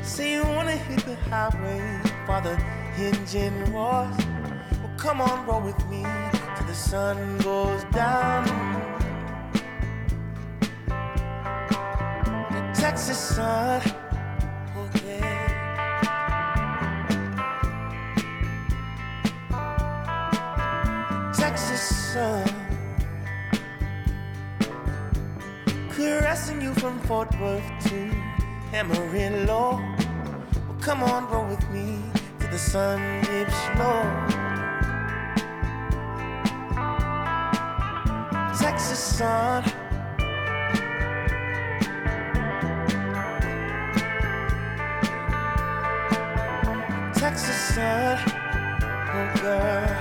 Say you wanna hit the highway for the engine roars. Well, come on, roll with me till the sun goes down. The Texas sun. Sun. Caressing you from Fort Worth to Amarillo. Well, come on, roll with me to the sun dips low. Texas sun. Texas sun, oh girl.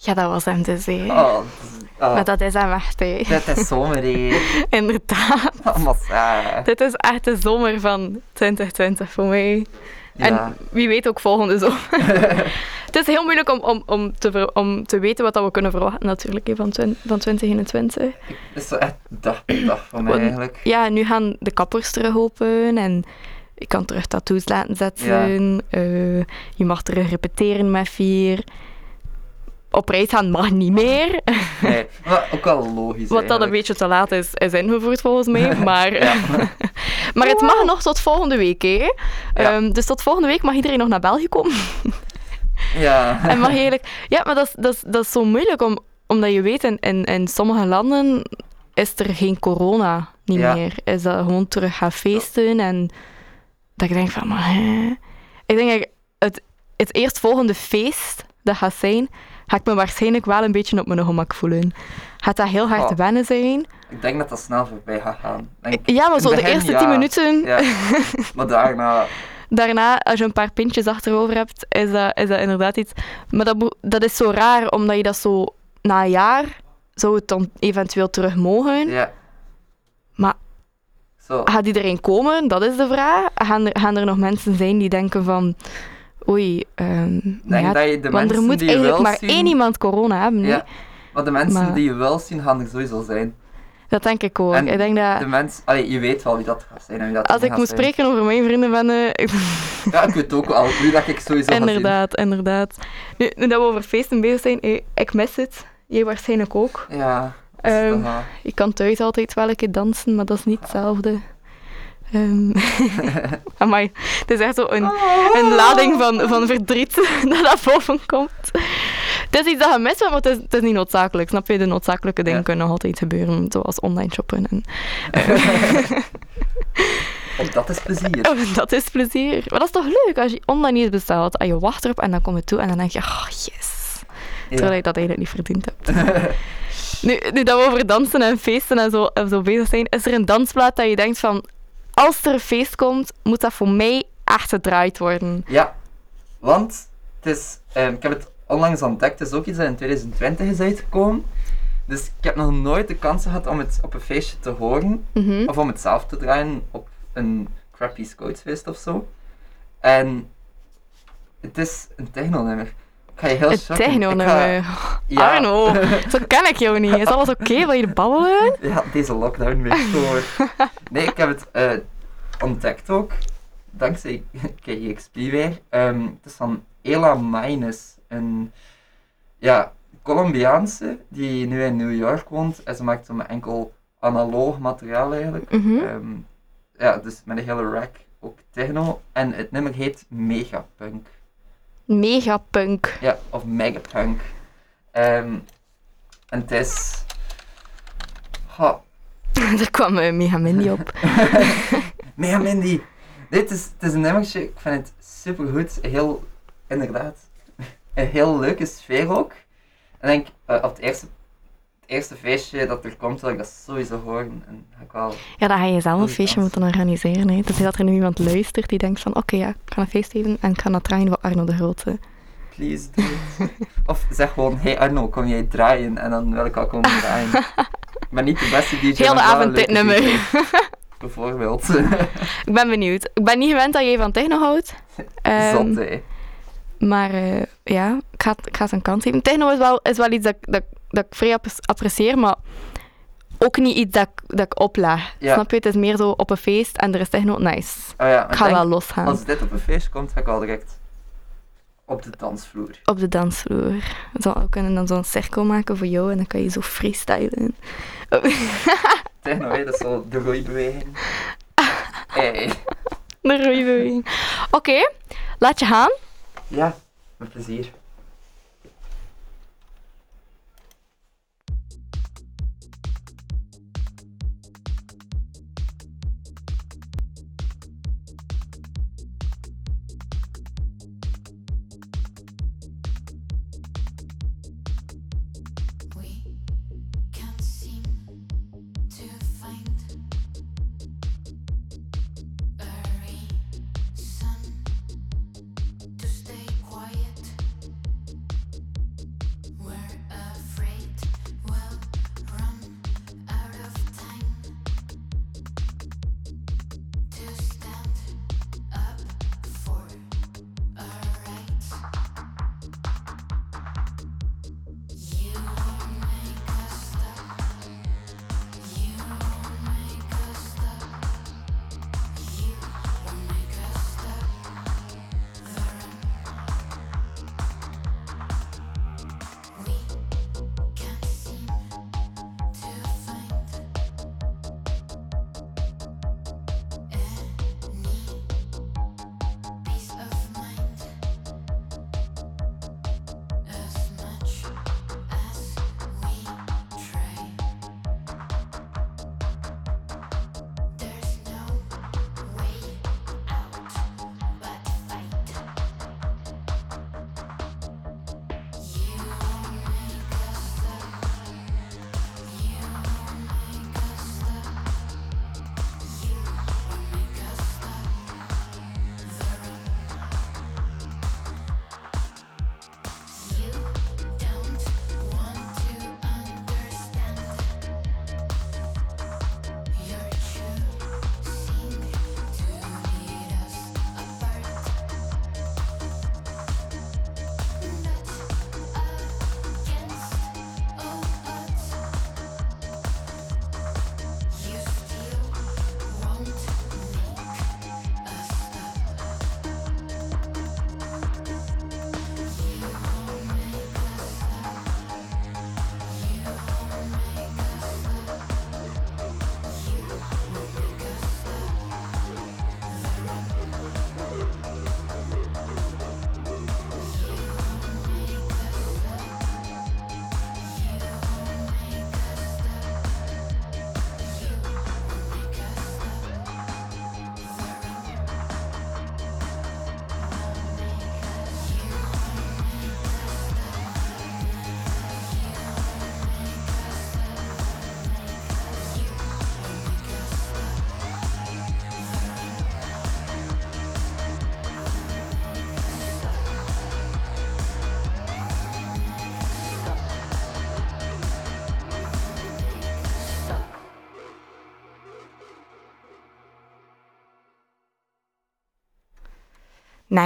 Ja, dat was hem dus, hè. Oh, is- oh, Maar dat is hem echt, hè. dit is zomer. Inderdaad. Saai. Dit is echt de zomer van 2020 voor mij. En wie weet ook volgende zomer. het is heel moeilijk om, om, om, te, om te weten wat dat we kunnen verwachten natuurlijk hè, van, van 2021. Het is echt dag per dag voor mij eigenlijk. Ja, nu gaan de kappers terug open en je kan terug tattoos laten zetten. Eh, je mag terug repeteren met vier. Op reis gaan mag niet meer. Nee, ook wel logisch Wat dat een beetje te laat is, is ingevoerd volgens mij. Maar, Ja. maar het mag nog tot volgende week. Hè? Ja. Ehm, dus tot volgende week mag iedereen nog naar België komen. Ja. en mag eigenlijk... Ja, maar dat is, dat is, dat is zo moeilijk, om, omdat je weet, in, in, in sommige landen is er geen corona niet Ja. meer. Is dat gewoon terug gaan feesten en dat ik denk van, maar hè? Ik denk dat het, het eerstvolgende feest dat gaat zijn, ga ik me waarschijnlijk wel een beetje op mijn gemak voelen. Gaat dat heel hard Oh. wennen zijn? Ik denk dat dat snel voorbij gaat gaan. Denk, Ja, maar zo de eerste ja. tien minuten, Ja. Maar daarna... daarna, als je een paar pintjes achterover hebt, is dat, is dat inderdaad iets. Maar dat, dat is zo raar, omdat je dat zo na een jaar zou het dan eventueel terug mogen. Ja. Maar Zo. gaat iedereen komen? Dat is de vraag. Gaan er, gaan er nog mensen zijn die denken van, oei, ehm, Ik denk ja, dat je de want er mensen moet die je eigenlijk maar zien... één iemand corona hebben. Ja. Maar de mensen Maar- die je wel zien, gaan er sowieso zijn. Dat denk ik ook. En ik denk dat, De mensen... Allee, je weet wel wie dat gaat zijn en wie dat als ik moet zijn. spreken over mijn vrienden ben, eh, Ja, ik weet ook wel wie dat ik sowieso inderdaad, inderdaad. Nu, nu dat we over feesten bezig zijn, eh, ik mis het. Jij waarschijnlijk ook. Ja. wel- Je kan thuis altijd wel een keer dansen, maar dat is niet hetzelfde. Amai, het is echt zo een, een lading van, van verdriet dat naar boven komt. Het is iets dat je mist, maar het is, het is niet noodzakelijk. Snap je? De noodzakelijke dingen Ja. kunnen nog altijd gebeuren, zoals online shoppen. En, Want dat is plezier. oh, dat is plezier. Maar dat is toch leuk als je online iets bestelt en je wacht erop en dan komt het toe en dan denk je, oh yes. Terwijl je dat eigenlijk niet verdiend hebt. nu, nu dat we over dansen en feesten en zo, en zo bezig zijn, is er een dansplaat dat je denkt van, als er een feest komt, moet dat voor mij echt gedraaid worden. Ja, want het is, ehm, ik heb het onlangs ontdekt, het is ook iets dat in 2020 is uitgekomen. Dus ik heb nog nooit de kans gehad om het op een feestje te horen, Mhm. of om het zelf te draaien op een crappy scoutsfeest of zo. En het is een techno-nummer. Ga je heel Het techno-nummer. ga- Ja. Arno, zo ken ik jou niet. Is alles oké? Wil je babbelen? Ja, deze lockdown week voor. Nee, ik heb het eh, ontdekt ook, dankzij KXP weer. Ehm, het is van Ela Minus, een ja, Colombiaanse die nu in New York woont. En ze maakt zo met enkel analoog materiaal eigenlijk. Mhm. Ehm, ja, dus met een hele rack ook techno. En het nummer heet Megapunk. Megapunk. Ja, of Megapunk. Ehm, en het is... Ha, Daar kwam uh, Mega Mindy op. Mega Mindy. Dit is, het is een nummertje, ik vind het supergoed. Heel, inderdaad, een heel leuke sfeer ook. En ik denk, eh, op het eerste, eerste feestje dat er komt, wil ik dat sowieso horen. En ga ik wel... Ja, dan ga je zelf een feestje moeten organiseren. Hè. Dus dat er nu iemand luistert die denkt van, oké ja, ik ga een feest geven en ik ga dat draaien voor Arno de Grote. Please do it. Of zeg gewoon, hey Arno, kom jij draaien? En dan wil ik al komen draaien. Ben niet de beste DJ. Heel de maar avond dit nummer. Bijvoorbeeld. Ik ben benieuwd. Ik ben niet gewend dat jij van techno houdt. Zot, hè. Maar eh, ja, ik ga, ik ga het een kans geven. Techno is wel, is wel iets dat, dat, ik- dat ik vrij app- apprecieer, maar ook niet iets dat, ik- dat ik. Ja. Snap je? Het is meer zo op een feest en er is techno, nice. Oh ja, Ik ga wel losgaan. als dit op een feest komt, ga ik al direct op de dansvloer. Op de dansvloer. Zo, we kunnen dan zo'n cirkel maken voor jou en dan kan je zo freestylen. Techno, dat is zo de roeibeweging. Hey. De roeibeweging. Oké, laat je gaan. Ja, met plezier.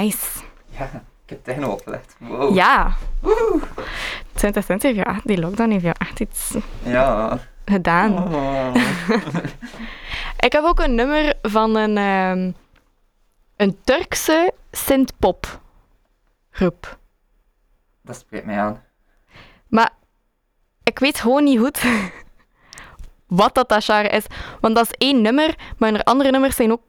Nice. Ja, ik heb techno opgelegd. Wow. Ja. 2020 heeft je echt, die lockdown heeft je echt iets Ja. gedaan. Oh. Ik heb ook een nummer van een, ehm, een Turkse synthpop groep. Dat spreekt mij aan. Maar ik weet gewoon niet goed wat dat, genre is. Want dat is één nummer, maar de andere nummers zijn ook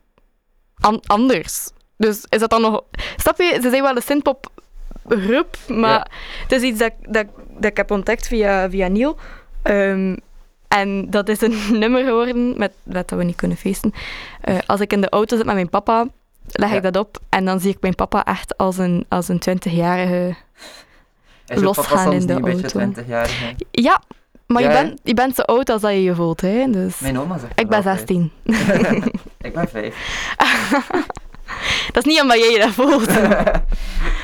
an- anders. Dus is dat dan nog... Snap je? Ze zijn wel een synthpop groep, maar Ja. het is iets dat, dat, dat ik heb ontdekt via, via Neil. Ehm, en dat is een nummer geworden met, met dat we niet kunnen feesten. Eh, als ik in de auto zit met mijn papa, leg Ja. ik dat op en dan zie ik mijn papa echt als een, als een 20-jarige Is je Losgaan in de niet een beetje auto. 20 jaar? hè? Ja, maar Ja, je, bent, je bent zo oud als dat je je voelt, hè? Dus Mijn oma zegt ik ben altijd. 16. ik ben 5. dat is niet omdat jij je dat voelt.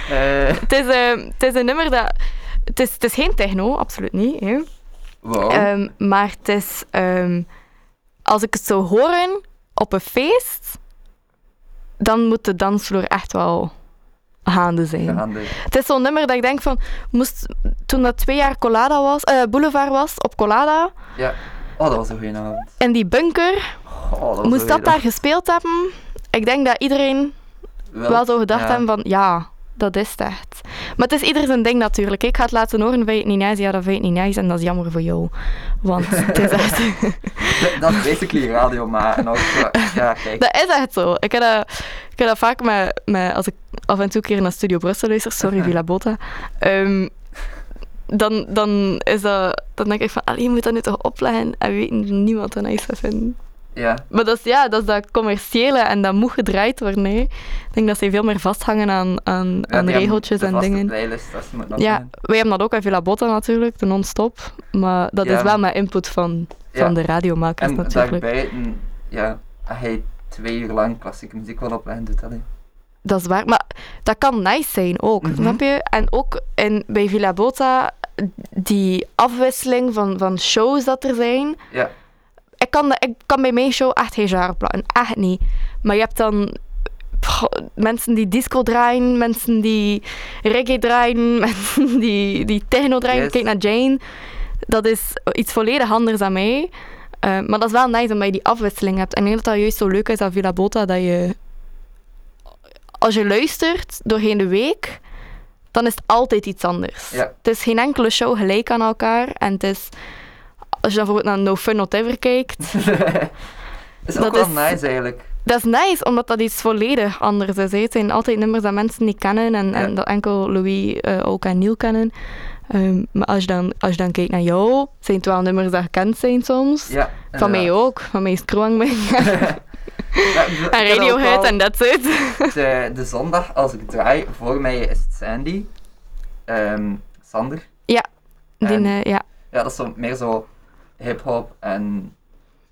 Eh, het, is, eh, het is een nummer dat... Het is, het is geen techno, absoluut niet. Hè? wow. Ehm, maar het is... ehm, als ik het zou horen op een feest, dan moet de dansvloer echt wel gaande zijn. Gaande. Het is zo'n nummer dat ik denk van... Moest, toen dat twee jaar Colada was, eh, Boulevard was, op Colada, Ja. Oh, dat was een goede avond. in die bunker... Oh, dat was Moest dat daar gespeeld hebben? Ik denk dat iedereen wel zou gedacht ja. hebben van ja, dat is het echt. Maar het is ieder zijn ding natuurlijk. Ik ga het laten horen, vind je het niet nice? Ja, dat vind je het niet nice en dat is jammer voor jou. Want het is echt... Dat- is basically radio, maar ook, ja, kijk. dat is echt zo. Ik heb dat, ik heb dat vaak met, met... Als ik af en toe een keer naar Studio Brussel luister, sorry Villa Bota, ehm, dan, dan, is dat, dan denk ik van, je moet dat nu toch opleggen en weet niemand dat nice vinden. Ja, Maar dat is, ja, dat is dat commerciële en dat moet gedraaid worden. Hè. Ik denk dat ze veel meer vasthangen aan, aan, Ja, aan regeltjes en dingen. playlist, dat moet nog Ja, zijn. wij hebben dat ook bij Villa Botta natuurlijk, de non-stop. Maar dat Ja. is wel met input van, van de radiomakers En natuurlijk. daarbuiten, ja, als hij twee uur lang klassieke muziek wil opleggen, doet dat niet. Dat is waar. Maar dat kan nice zijn ook, Mhm. snap je? En ook in, bij Villa Botta, die afwisseling van, van shows dat er zijn. Ja, Ik kan, ik kan bij mijn show echt geen genre plannen. Echt niet. Maar je hebt dan mensen die disco draaien, mensen die reggae draaien, mensen die, die techno draaien. Yes. Kijk naar Jane. Dat is iets volledig anders dan mij. Eh, maar dat is wel nice omdat je die afwisseling hebt. En ik denk dat dat juist zo leuk is aan Villa Bota, dat je... Als je luistert doorheen de week, dan is het altijd iets anders. Ja. Het is geen enkele show gelijk aan elkaar. En het is... Als je dan bijvoorbeeld naar No Fun Whatever kijkt, is Dat ook wel is- nice eigenlijk. dat is nice, omdat dat iets volledig anders is. hè. Het zijn altijd nummers dat mensen niet kennen en, en Ja. dat enkel Louis eh, ook en Neil kennen. Ehm, maar als je, dan, als je dan kijkt naar jou, zijn het wel nummers dat gekend zijn soms. Ja, Van mij ook, van mij is Ja, ik en Radiohead en that's it. de, de zondag als ik draai, voor mij is het Sandy. Ehm, Sander. Die, En- eh, ja. Ja, dat is zo, meer zo hip-hop en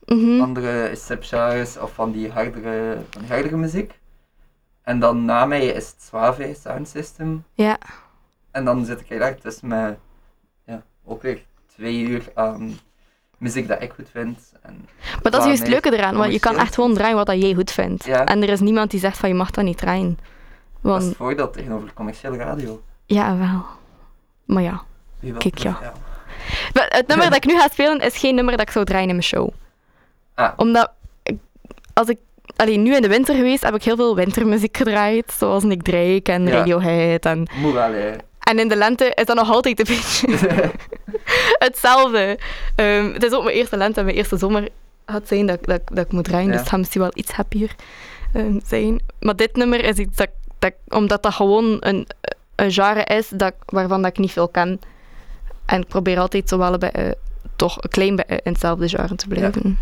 Mhm. andere subgenres of van die hardere, van die hardere muziek. En dan na mij is het Suave Sound System. ja. En dan zit ik eigenlijk tussen met, ja, ook weer twee uur aan muziek dat ik goed vind. En Maar dat is juist het leuke eraan, want je kan echt gewoon draaien wat dat jij goed vindt. Ja. En er is niemand die zegt van je mag dat niet draaien. dat is Want, het voordeel tegenover commerciële radio. ja wel. Maar ja. Kijk, ja. ja. Het nummer dat ik nu ga spelen is geen nummer dat ik zou draaien in mijn show. Ah. Omdat, ik- als ik... Alleen nu in de winter geweest, heb ik heel veel wintermuziek gedraaid. Zoals Nick Drake en Ja. Radiohead. En, Moet wel, hè. en in de lente is dat nog altijd een beetje hetzelfde. Ehm, het is ook mijn eerste lente en mijn eerste zomer gaat zijn dat, dat, dat ik moet draaien. Ja. Dus het gaat misschien wel iets happier ehm, zijn. Maar dit nummer is iets dat, dat omdat dat gewoon een, een genre is dat, waarvan dat ik niet veel ken. En ik probeer altijd zo wel bij, eh, toch een klein beetje in hetzelfde genre te blijven.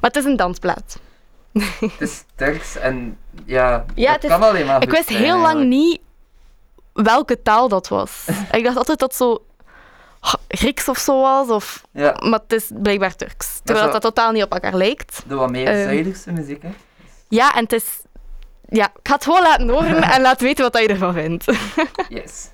Maar het is een dansplaat. Het is Turks en ja, Ja, dat het is- kan alleen maar Ik wist zijn, heel lang niet welke taal dat was. ik dacht altijd dat zo Grieks of zo was, of, Ja, maar het is blijkbaar Turks. Terwijl zo- dat totaal niet op elkaar lijkt. de wat meer. Zuiderse muziek, hè. Ja, en het is... Ja, ik ga het gewoon laten horen en laat weten wat je ervan vindt. Yes.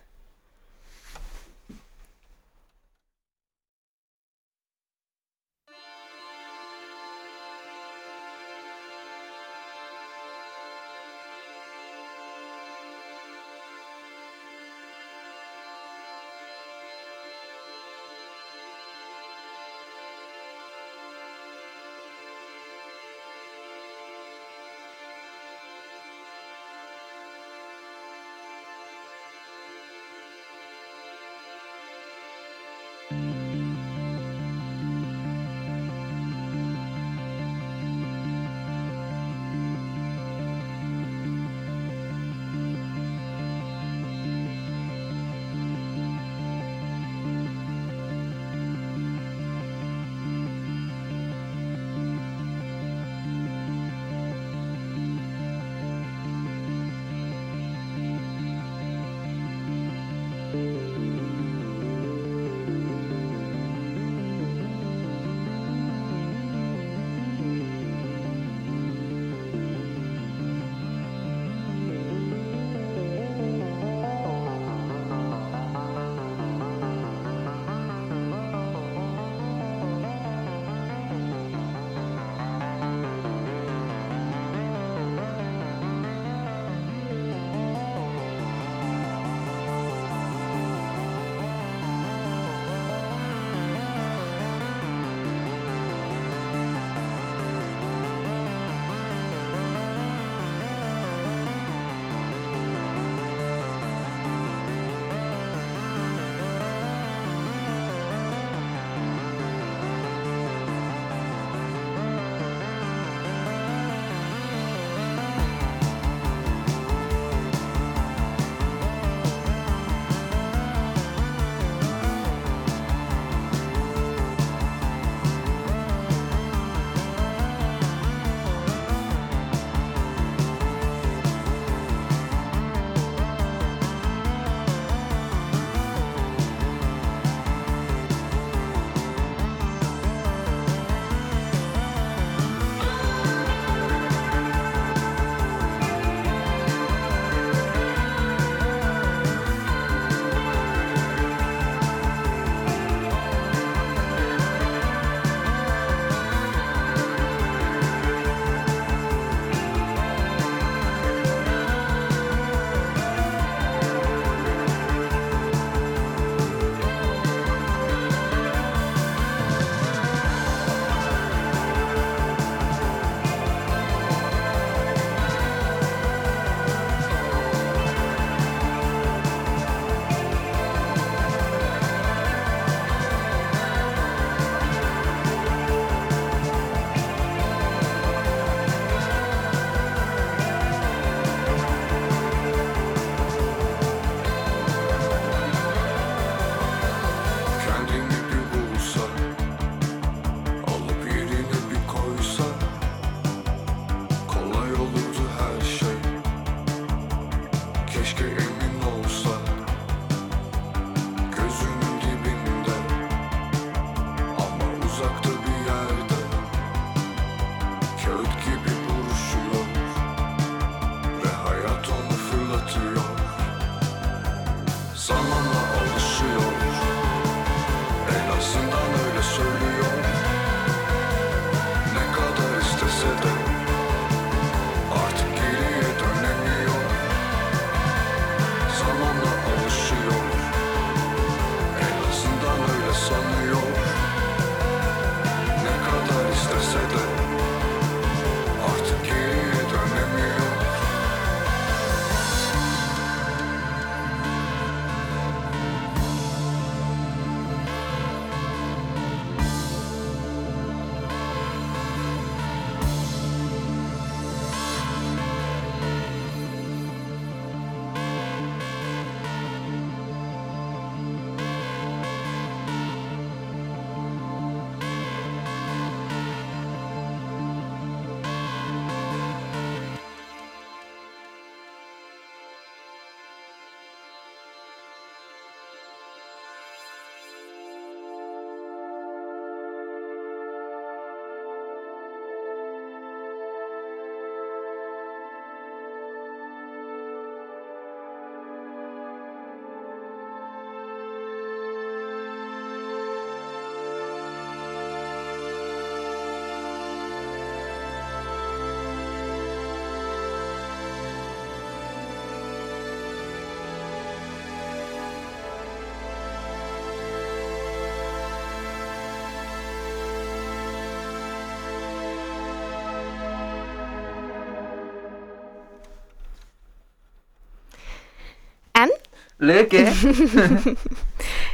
Leuk, hè?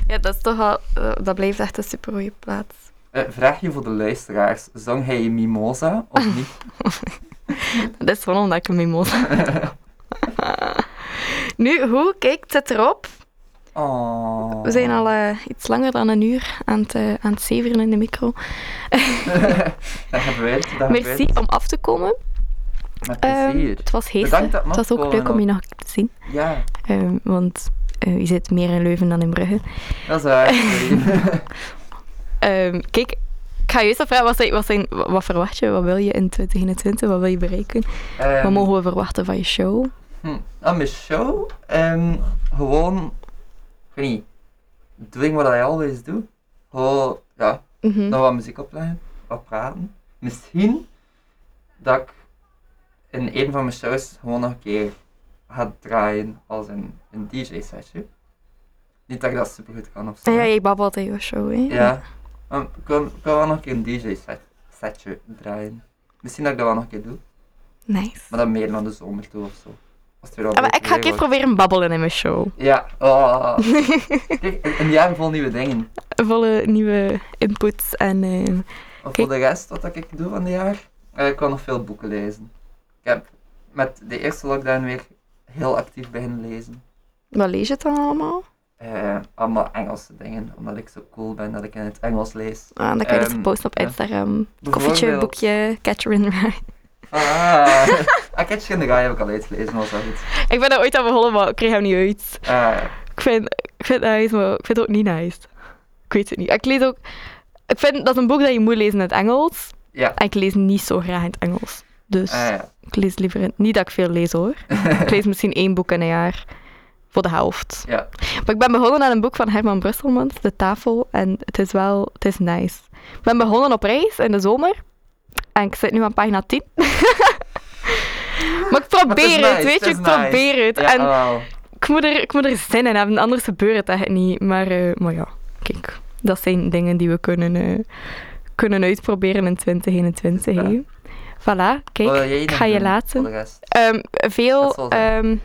Ja, dat is toch al... eh, dat blijft echt een super goede plaats. Eh, vraagje voor de luisteraars. Zong hij Mimosa of niet? Dat is gewoon omdat ik een mimosa Nu, hoe? Kijk, het zit erop. Oh. We zijn al eh, iets langer dan een uur aan het, aan het zeveren in de micro. dat gebeurt, dat Merci gebeurt. om af te komen. Met plezier. het was heet. Het was ook leuk om je nog zien. Ja, Ehm, want eh, je zit meer in Leuven dan in Brugge. dat is waar. Ehm, kijk, ik ga je eerst vragen, wat, zijn, wat, zijn, wat verwacht je? Wat wil je in 2021? Wat wil je bereiken? Wat Ehm, mogen we verwachten van je show? Hm, aan mijn show, gewoon, ik weet niet, doing what I always do. Gewoon, ja, Mhm. nog wat muziek opleggen, wat praten. Misschien dat ik in een van mijn shows gewoon nog een keer ga draaien als een, een DJ-setje. Niet dat ik dat super goed kan of zo. Ja, je babbelt in je show, hè? Ja. Ik wil, ik wil wel nog een keer een DJ-setje draaien. Misschien dat ik dat wel nog een keer doe. Nice. Maar dan meer naar de zomer toe of zo. Als het weer al Ah, maar ik ga een keer proberen babbelen in mijn show. Ja, oh. Kijk, een- jaar vol nieuwe dingen. Volle nieuwe inputs en... Kijk. voor de rest, wat ik doe van het jaar, eh, ik kan nog veel boeken lezen. Ik heb met de eerste lockdown weer heel actief beginnen lezen. wat lees je dan allemaal? Eh, allemaal Engelse dingen, omdat ik zo cool ben dat ik in het Engels lees. Ah, dan kan je Ehm, dus posten op ja. Instagram. Koffietje, boekje, Catherine Ryan. Ah, You in the Guy heb ik al uitgelezen, was wel goed. Ik ben er ooit aan begonnen, maar ik kreeg hem niet uit. Ah, Ik vind, ik vind het nice, maar ik vind het ook niet nice. Ik weet het niet. Ik lees ook... Ik vind dat is een boek dat je moet lezen in het Engels. ja. En ik lees niet zo graag in het Engels. Dus Ah, ja. ik lees liever. Niet dat ik veel lees hoor. ik lees misschien één boek in een jaar. Voor de helft. ja. Maar ik ben begonnen aan een boek van Herman Brusselmans, De Tafel. En het is wel... Het is nice. Ik ben begonnen op reis in de zomer. En ik zit nu aan pagina 10. maar ik probeer Maar het nice, weet je. Ik nice. probeer het. Ja, en ik moet, er, ik moet er zin in hebben, anders gebeurt het echt niet. Maar, eh, maar ja, kijk, dat zijn dingen die we kunnen, eh, kunnen uitproberen in 2021. Ja. Voilà, kijk, ik ga je laten. Ehm, veel, Dat ehm,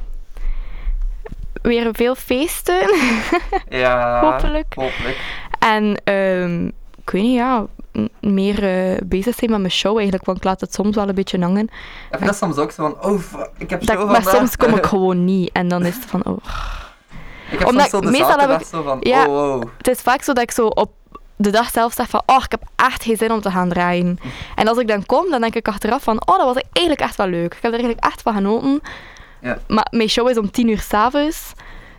weer veel feesten, Ja, hopelijk. hopelijk. En ehm, ik weet niet, ja, meer eh, bezig zijn met mijn show eigenlijk, want ik laat het soms wel een beetje hangen. Ik vind dat soms ook zo van, oh ik heb Dat, show maar soms kom ik gewoon niet en dan is het van, oh, Ik heb Omdat soms zo de meestal heb zaterdag ik- zo van, ja. oh wow. het is vaak zo dat ik zo op de dag zelf zeg van, oh, ik heb echt geen zin om te gaan draaien. En als ik dan kom, dan denk ik achteraf van, oh, dat was eigenlijk echt wel leuk. Ik heb er eigenlijk echt van genoten. Ja. Maar mijn show is om tien uur s'avonds,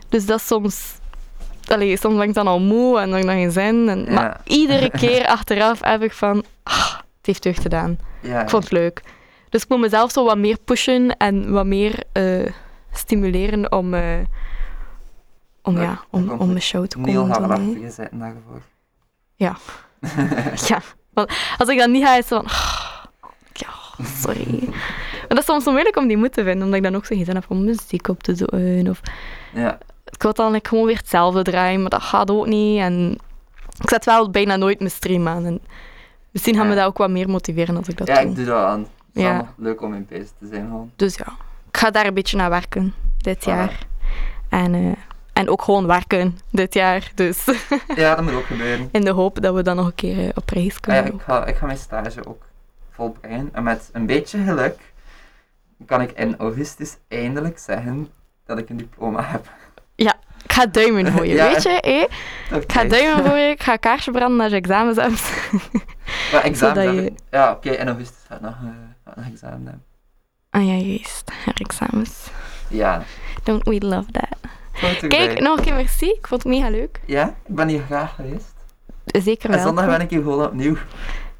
dus dat is soms... Allee, soms ben ik dan al moe en dan heb ik dan geen zin. En, Ja. Maar iedere keer achteraf heb ik van, ah, het heeft deugd gedaan. Ja, Ik vond het leuk. Dus ik moet mezelf zo wat meer pushen en wat meer eh, stimuleren om, eh, om, Ja, om, om mijn show te komen doen. hè. erachter gezeten daarvoor. Ja. ja. Want als ik dan niet ga, is het van... Ja, sorry. Maar dat is soms zo moeilijk om die moed te vinden, omdat ik dan ook zo geen zin heb om muziek op te doen. Of Ja, ik wil dan like, gewoon weer hetzelfde draaien, maar dat gaat ook niet. En ik zet wel bijna nooit mijn stream aan. En misschien gaan me Ja. dat ook wat meer motiveren als ik dat ja doe. ik doe dat aan. Het Ja. leuk om in bezig te zijn gewoon. Dus ja, ik ga daar een beetje naar werken dit jaar. En, eh, en ook gewoon werken dit jaar. Dus Ja, dat moet ook gebeuren. in de hoop dat we dan nog een keer eh, op reis Ah kunnen. ja, ik, ga, ik ga mijn stage ook volbrengen. En met een beetje geluk kan ik in augustus eindelijk zeggen dat ik een diploma heb. Ik ga duimen voor je, Ja. weet je? Dat Ik ga duimen voor je, ik ga kaarsje branden als je examens hebt. Maar examen Zodat heb je- ik- Ja, oké, in augustus ga ik nog, eh, ik nog examen hebben. Ah ja, juist. Herexamens. Ja, Don't we love that. Kijk, nog een keer merci. Ik vond het mega leuk. Ja, ik ben hier graag geweest. Zeker En wel. zondag ben ik hier gewoon opnieuw.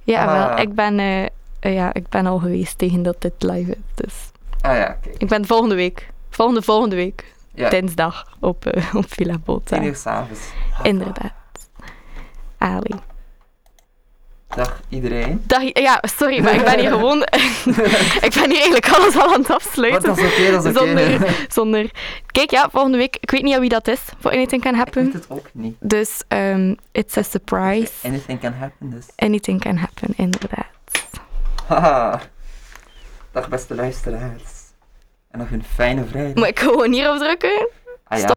Ja, Ah. wel. Ik ben, eh, eh, ja, ik ben al geweest tegen dat dit live is. Dus Ah ja, kijk. ik ben volgende week. Volgende, volgende week. Ja, Dinsdag op, eh, op Villa Bota. uur s'avonds. Inderdaad. Ali. Dag iedereen. Dag, ja, sorry, maar ik ben hier gewoon... ik ben hier eigenlijk alles al aan het afsluiten. dat is oké, dat is oké. Zonder, zonder... Kijk, ja, volgende week... Ik weet niet wie dat is voor Anything Can Ik weet Happen. het ook niet. Dus, um, it's a surprise. Anything can happen, dus. Anything can happen, inderdaad. Haha. Dag beste luisteraars. En nog een fijne vrijdag. Moet ik gewoon hierop drukken? Ah ja.